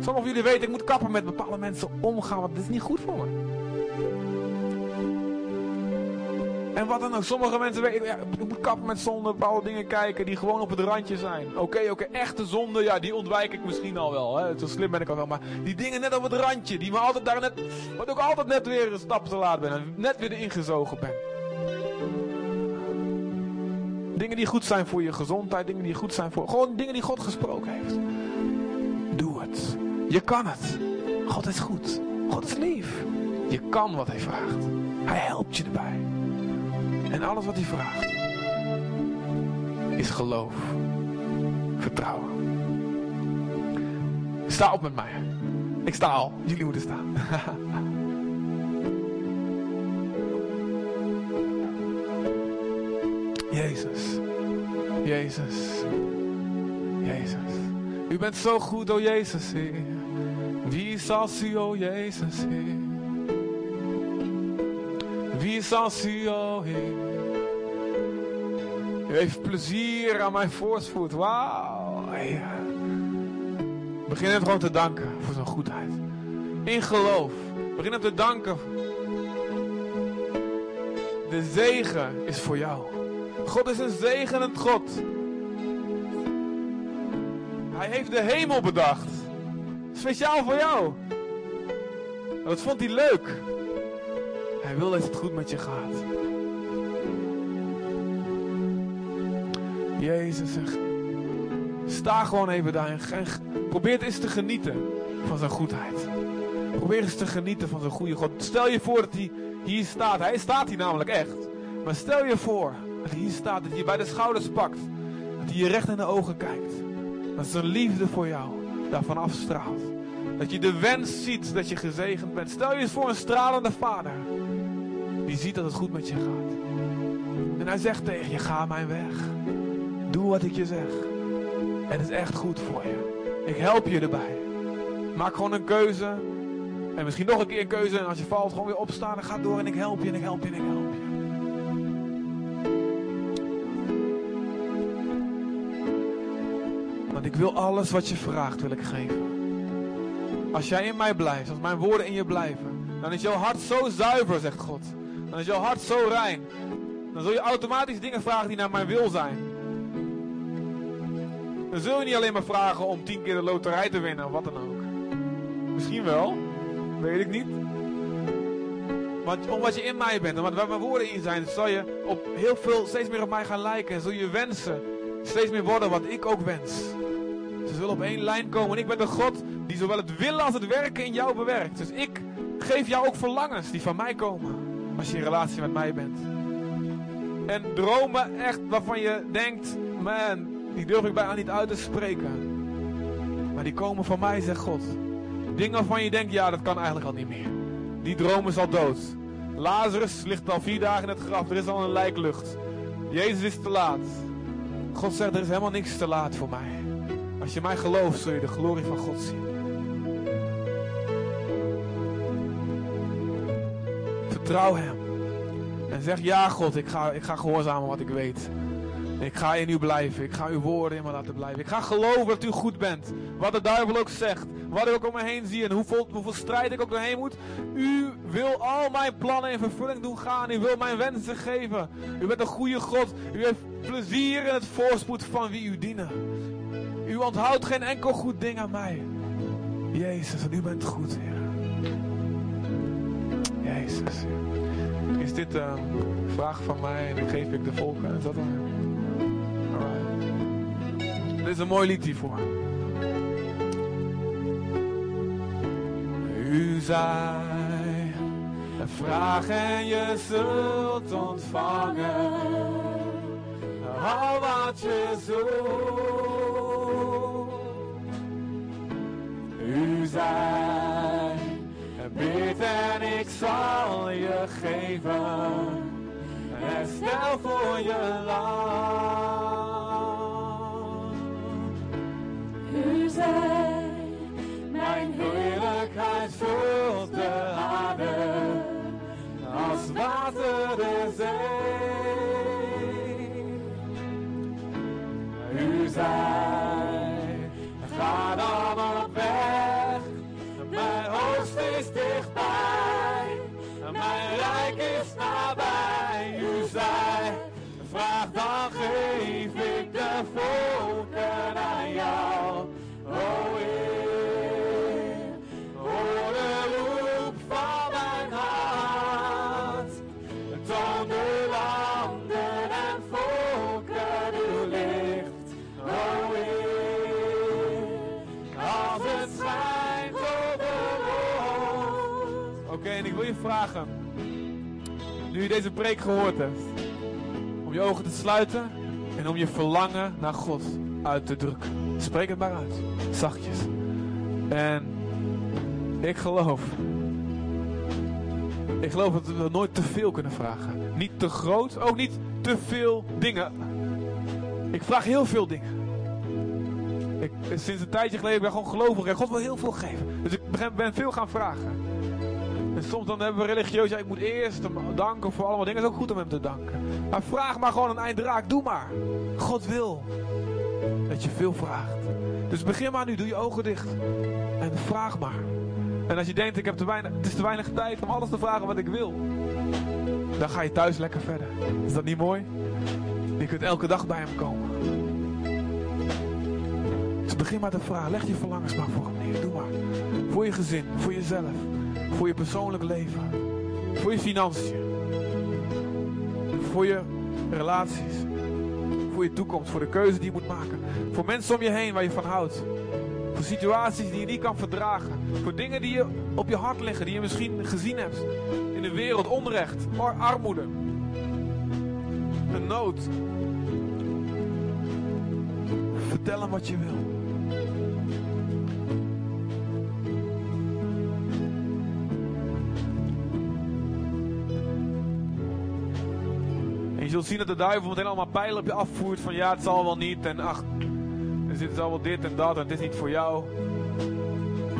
Sommigen van jullie weten, ik moet kappen met bepaalde mensen omgaan. Want dit is niet goed voor me. En wat dan ook. Sommige mensen weten, ja, ik moet kappen met zonde, bepaalde dingen kijken die gewoon op het randje zijn. Oké, oké, echte zonde, ja, die ontwijk ik misschien al wel. Hè. Zo slim ben ik al wel. Maar die dingen net op het randje, die me altijd daar net, wat ook altijd net weer een stap te laat ben. En net weer erin gezogen ben. Dingen die goed zijn voor je gezondheid, dingen die goed zijn voor, gewoon dingen die God gesproken heeft. Doe het. Je kan het. God is goed. God is lief. Je kan wat hij vraagt. Hij helpt je erbij. En alles wat hij vraagt is geloof, vertrouwen. Sta op met mij. Ik sta al. Jullie moeten staan. (laughs) Jezus. Jezus. Jezus. U bent zo goed, oh Jezus, Heer. Wie zal u, oh Jezus, Heer. Zal u, heeft plezier aan mijn voorspoed. Wauw. Begin hem gewoon te danken voor zijn goedheid. In geloof. Begin hem te danken. De zegen is voor jou. God is een zegenend God. Hij heeft de hemel bedacht. Speciaal voor jou. Dat vond hij leuk. Hij wil dat het goed met je gaat. Jezus zegt. Sta gewoon even daar en probeer eens te genieten van zijn goedheid. Probeer eens te genieten van zijn goede God. Stel je voor dat hij hier staat. Hij staat hier namelijk echt. Maar stel je voor dat hij hier staat, dat hij je bij de schouders pakt. Dat hij je recht in de ogen kijkt. Dat zijn liefde voor jou daarvan afstraalt. Dat je de wens ziet dat je gezegend bent. Stel je eens voor een stralende vader. Die ziet dat het goed met je gaat. En hij zegt tegen je, ga mijn weg. Doe wat ik je zeg. Het is echt goed voor je. Ik help je erbij. Maak gewoon een keuze. En misschien nog een keer een keuze. En als je valt, gewoon weer opstaan en ga door. En ik help je en ik help je en ik help je. Want ik wil alles wat je vraagt, wil ik geven. Als jij in mij blijft, als mijn woorden in je blijven, dan is jouw hart zo zuiver, zegt God. Dan is jouw hart zo rein. Dan zul je automatisch dingen vragen die naar mijn wil zijn. Dan zul je niet alleen maar vragen om tien keer de loterij te winnen of wat dan ook. Misschien wel, weet ik niet. Want omdat je in mij bent en waar mijn woorden in zijn, zal je op heel veel steeds meer op mij gaan lijken. En zul je wensen steeds meer worden wat ik ook wens. Ze zullen op één lijn komen. En ik ben de God die zowel het willen als het werken in jou bewerkt. Dus ik geef jou ook verlangens die van mij komen. Als je in relatie met mij bent. En dromen echt waarvan je denkt, man, die durf ik bijna niet uit te spreken. Maar die komen van mij, zegt God. Dingen waarvan je denkt, ja, dat kan eigenlijk al niet meer. Die dromen is al dood. Lazarus ligt al vier dagen in het graf. Er is al een lijklucht. Jezus is te laat. God zegt, er is helemaal niks te laat voor mij. Als je mij gelooft, zul je de glorie van God zien. Vertrouw Hem. En zeg, ja God, ik ga, ik ga gehoorzamen wat ik weet. Ik ga in u blijven. Ik ga uw woorden in me laten blijven. Ik ga geloven dat u goed bent. Wat de duivel ook zegt. Wat ik ook om me heen zie. En hoeveel, hoeveel strijd ik ook doorheen moet. U wil al mijn plannen in vervulling doen gaan. U wil mijn wensen geven. U bent een goede God. U heeft plezier in het voorspoed van wie u dienen. U onthoudt geen enkel goed ding aan mij. Jezus, en u bent goed, Heer. Is dit een vraag van mij en geef ik de volken? Is dat. Dit is een mooi lied hiervoor. U zei, vraag en je zult ontvangen. al wat je zoekt. U zei, bid en ik zal je geven. Herstel voor je land. Preek gehoord hebt, om je ogen te sluiten en om je verlangen naar God uit te drukken. Spreek het maar uit, zachtjes. En ik geloof, ik geloof dat we nooit te veel kunnen vragen. Niet te groot, ook niet te veel dingen. Ik vraag heel veel dingen. Ik, sinds een tijdje geleden ben ik gewoon gelovig en God wil heel veel geven. Dus ik ben veel gaan vragen. Soms dan hebben we religieus, ja, ik moet eerst hem danken voor allemaal dingen. Het is ook goed om hem te danken. Maar vraag maar gewoon een eindraak, doe maar. God wil dat je veel vraagt. Dus begin maar nu, doe je ogen dicht. En vraag maar. En als je denkt, ik heb te weinig, het is te weinig tijd om alles te vragen wat ik wil. Dan ga je thuis lekker verder. Is dat niet mooi? Je kunt elke dag bij hem komen. Dus begin maar te vragen. Leg je verlangens maar voor hem neer. Doe maar. Voor je gezin, voor jezelf. Voor je persoonlijk leven. Voor je financiën. Voor je relaties. Voor je toekomst. Voor de keuze die je moet maken. Voor mensen om je heen waar je van houdt. Voor situaties die je niet kan verdragen. Voor dingen die je op je hart liggen. Die je misschien gezien hebt. In de wereld. Onrecht. ar- Armoede. Een nood. Vertel hem wat je wil. Zult zien dat de duivel meteen allemaal pijlen op je afvoert van ja, het zal wel niet en ach, er zit al dit en dat en het is niet voor jou.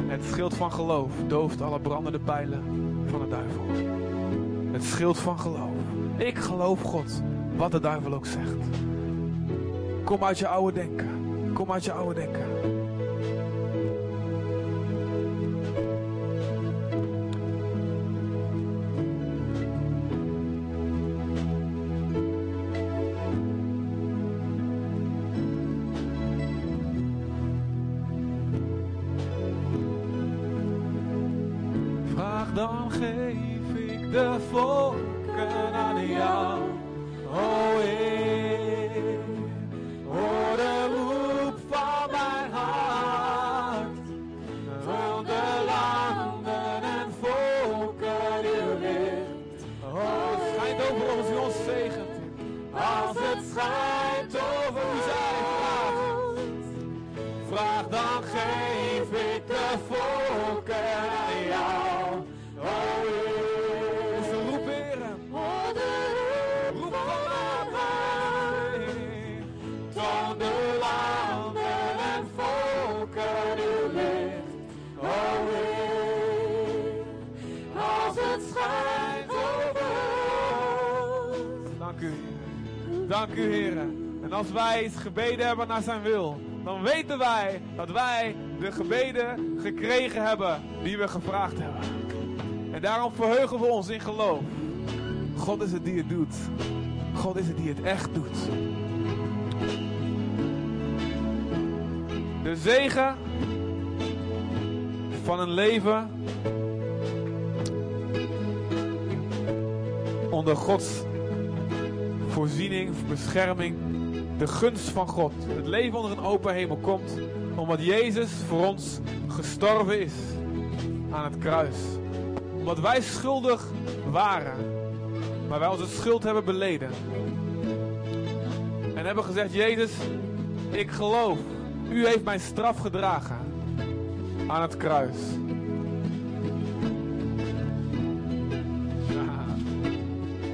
Het schild van geloof dooft alle brandende pijlen van de duivel. Het schild van geloof. Ik geloof God, wat de duivel ook zegt. Kom uit je oude denken. Kom uit je oude denken. Als wij gebeden hebben naar zijn wil, dan weten wij dat wij de gebeden gekregen hebben die we gevraagd hebben. En daarom verheugen we ons in geloof. God is het die het doet. God is het die het echt doet. De zegen van een leven onder Gods voorziening, bescherming, de gunst van God. Het leven onder een open hemel komt omdat Jezus voor ons gestorven is aan het kruis. Omdat wij schuldig waren, maar wij onze schuld hebben beleden. En hebben gezegd, Jezus, ik geloof. U heeft mijn straf gedragen aan het kruis.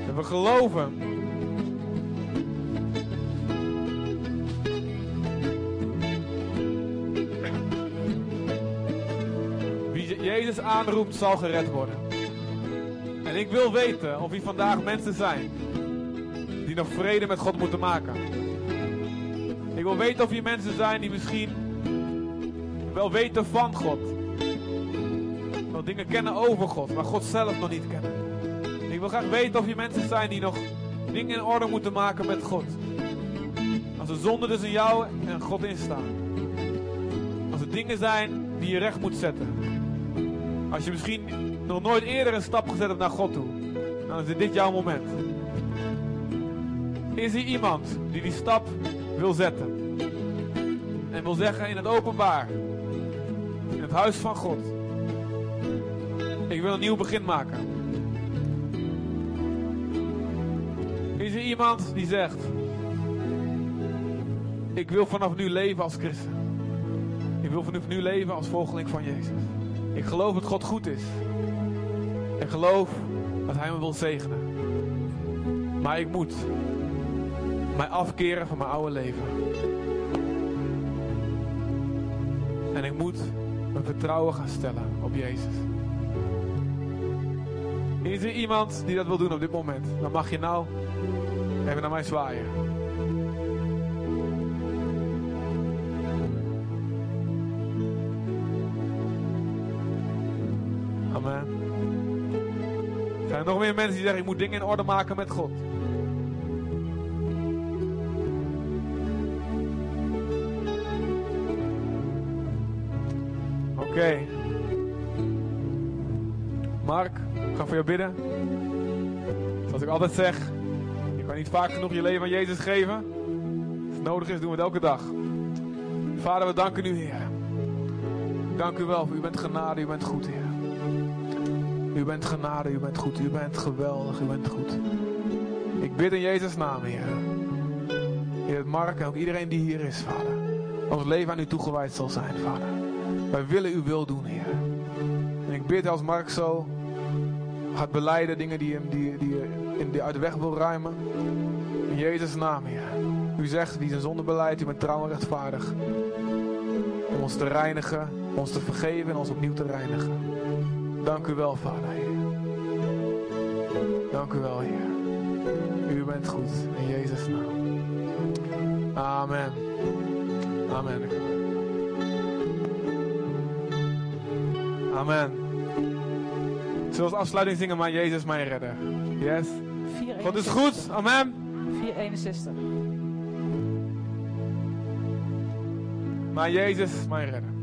En (laughs) we geloven. Jezus aanroept, zal gered worden. En ik wil weten of hier vandaag mensen zijn die nog vrede met God moeten maken. Ik wil weten of hier mensen zijn die misschien wel weten van God. Wel dingen kennen over God, maar God zelf nog niet kennen. Ik wil graag weten of hier mensen zijn die nog dingen in orde moeten maken met God. Als er zonde tussen jou en God in staan. Als er dingen zijn die je recht moet zetten. Als je misschien nog nooit eerder een stap gezet hebt naar God toe. Dan is dit jouw moment. Is er iemand die die stap wil zetten? En wil zeggen in het openbaar. In het huis van God. Ik wil een nieuw begin maken. Is er iemand die zegt. Ik wil vanaf nu leven als christen. Ik wil vanaf nu leven als volgeling van Jezus. Ik geloof dat God goed is. Ik geloof dat Hij me wil zegenen. Maar ik moet mij afkeren van mijn oude leven. En ik moet mijn vertrouwen gaan stellen op Jezus. Is er iemand die dat wil doen op dit moment? Dan mag je nou even naar mij zwaaien. Nog meer mensen die zeggen: Ik moet dingen in orde maken met God? Oké. Mark, ik ga voor jou bidden. Zoals ik altijd zeg: Je kan niet vaak genoeg je leven aan Jezus geven. Als het nodig is, doen we het elke dag. Vader, we danken u, Heer. Dank u wel, u bent genade, u bent goed, Heer. U bent genade, u bent goed, u bent geweldig, u bent goed. Ik bid in Jezus' naam, Heer. Heer Mark en ook iedereen die hier is, Vader. Ons leven aan u toegewijd zal zijn, Vader. Wij willen uw wil doen, Heer. En ik bid als Mark zo gaat beleiden, dingen die, die, die, in die uit de weg wil ruimen. In Jezus' naam, Heer. U zegt, wie zijn zonde beleidt, u bent trouw en rechtvaardig. Om ons te reinigen, ons te vergeven en ons opnieuw te reinigen. Dank u wel, Vader, Heer. Dank u wel, Heer. U bent goed. In Jezus' naam. Amen. Amen. Amen. Zullen we als afsluiting zingen, maar Jezus mijn redder. Yes. 461. God is goed. Amen. 461. Maar Jezus mijn redder.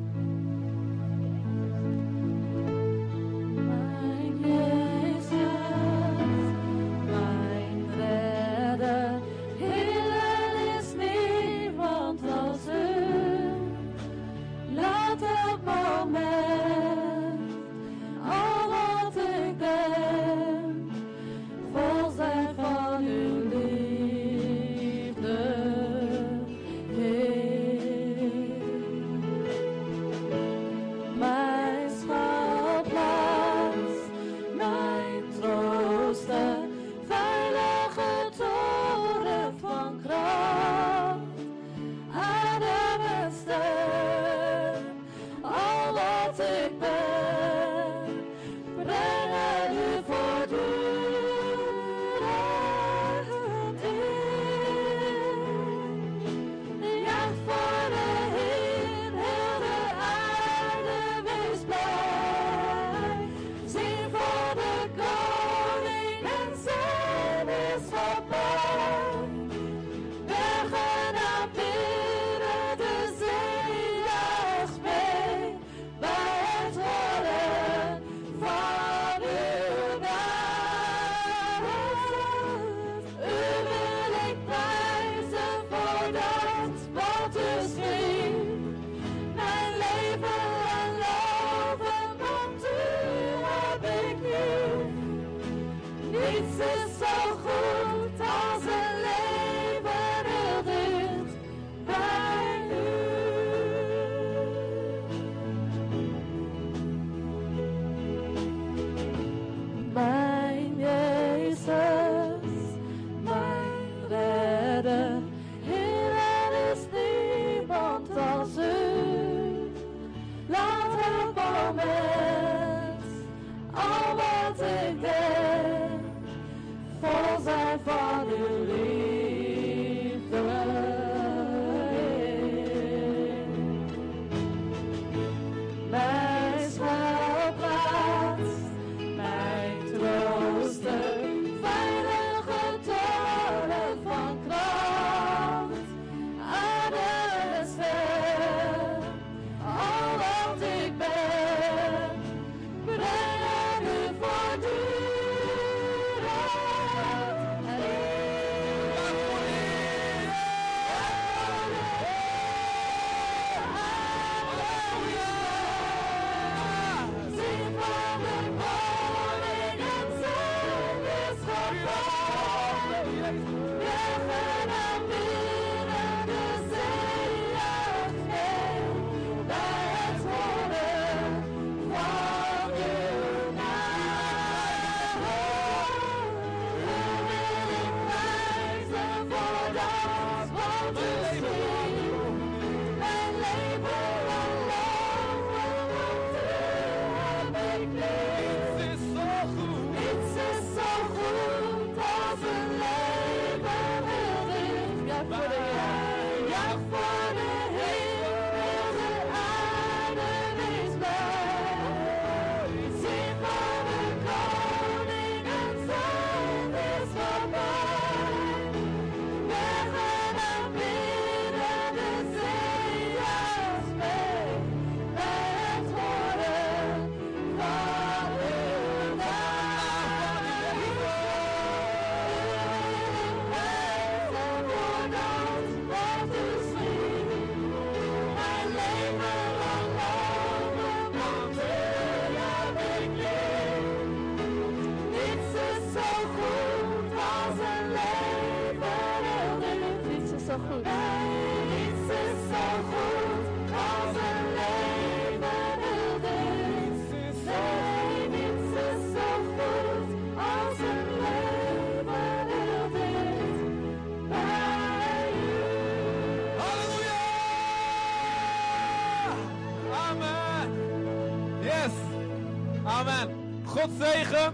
Zegen.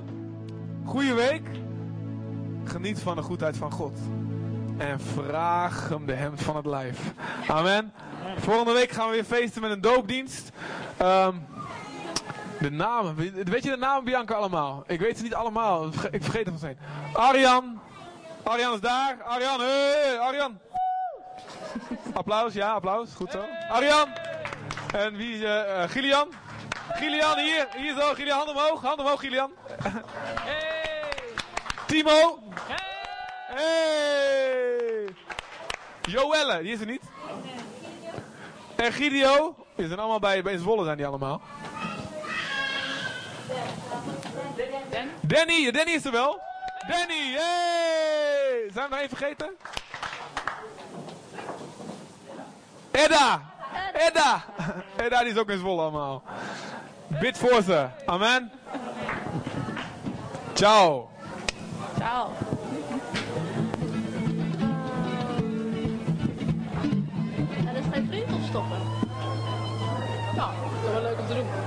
Goeie week. Geniet van de goedheid van God. En vraag hem de hemd van het lijf. Amen. Volgende week gaan we weer feesten met een doopdienst. Ehm, de namen. Weet je de namen, Bianca, allemaal? Ik weet ze niet allemaal. Ik vergeet er van zijn. Arjan. Arjan is daar. Arjan, hey, Arjan. Applaus, ja, applaus. Goed zo. Arjan. En wie is eh, Gillian? Gillian, hier. Hier zo. Gillian, hand omhoog. Hand omhoog, Gillian. Timo. Hey. Joelle, die is er niet. En Gidio. Die zijn allemaal bij, bij Zwolle, zijn die allemaal. Danny, Danny is er wel. Danny, hey! Zijn we nog even vergeten? Edda! Edda! Edda, die is ook in Zwolle allemaal. Bid voor ze. Amen. Ciao. Ciao. En dat is geen vriend of stoppen. Nou, dat is wel leuk om te doen.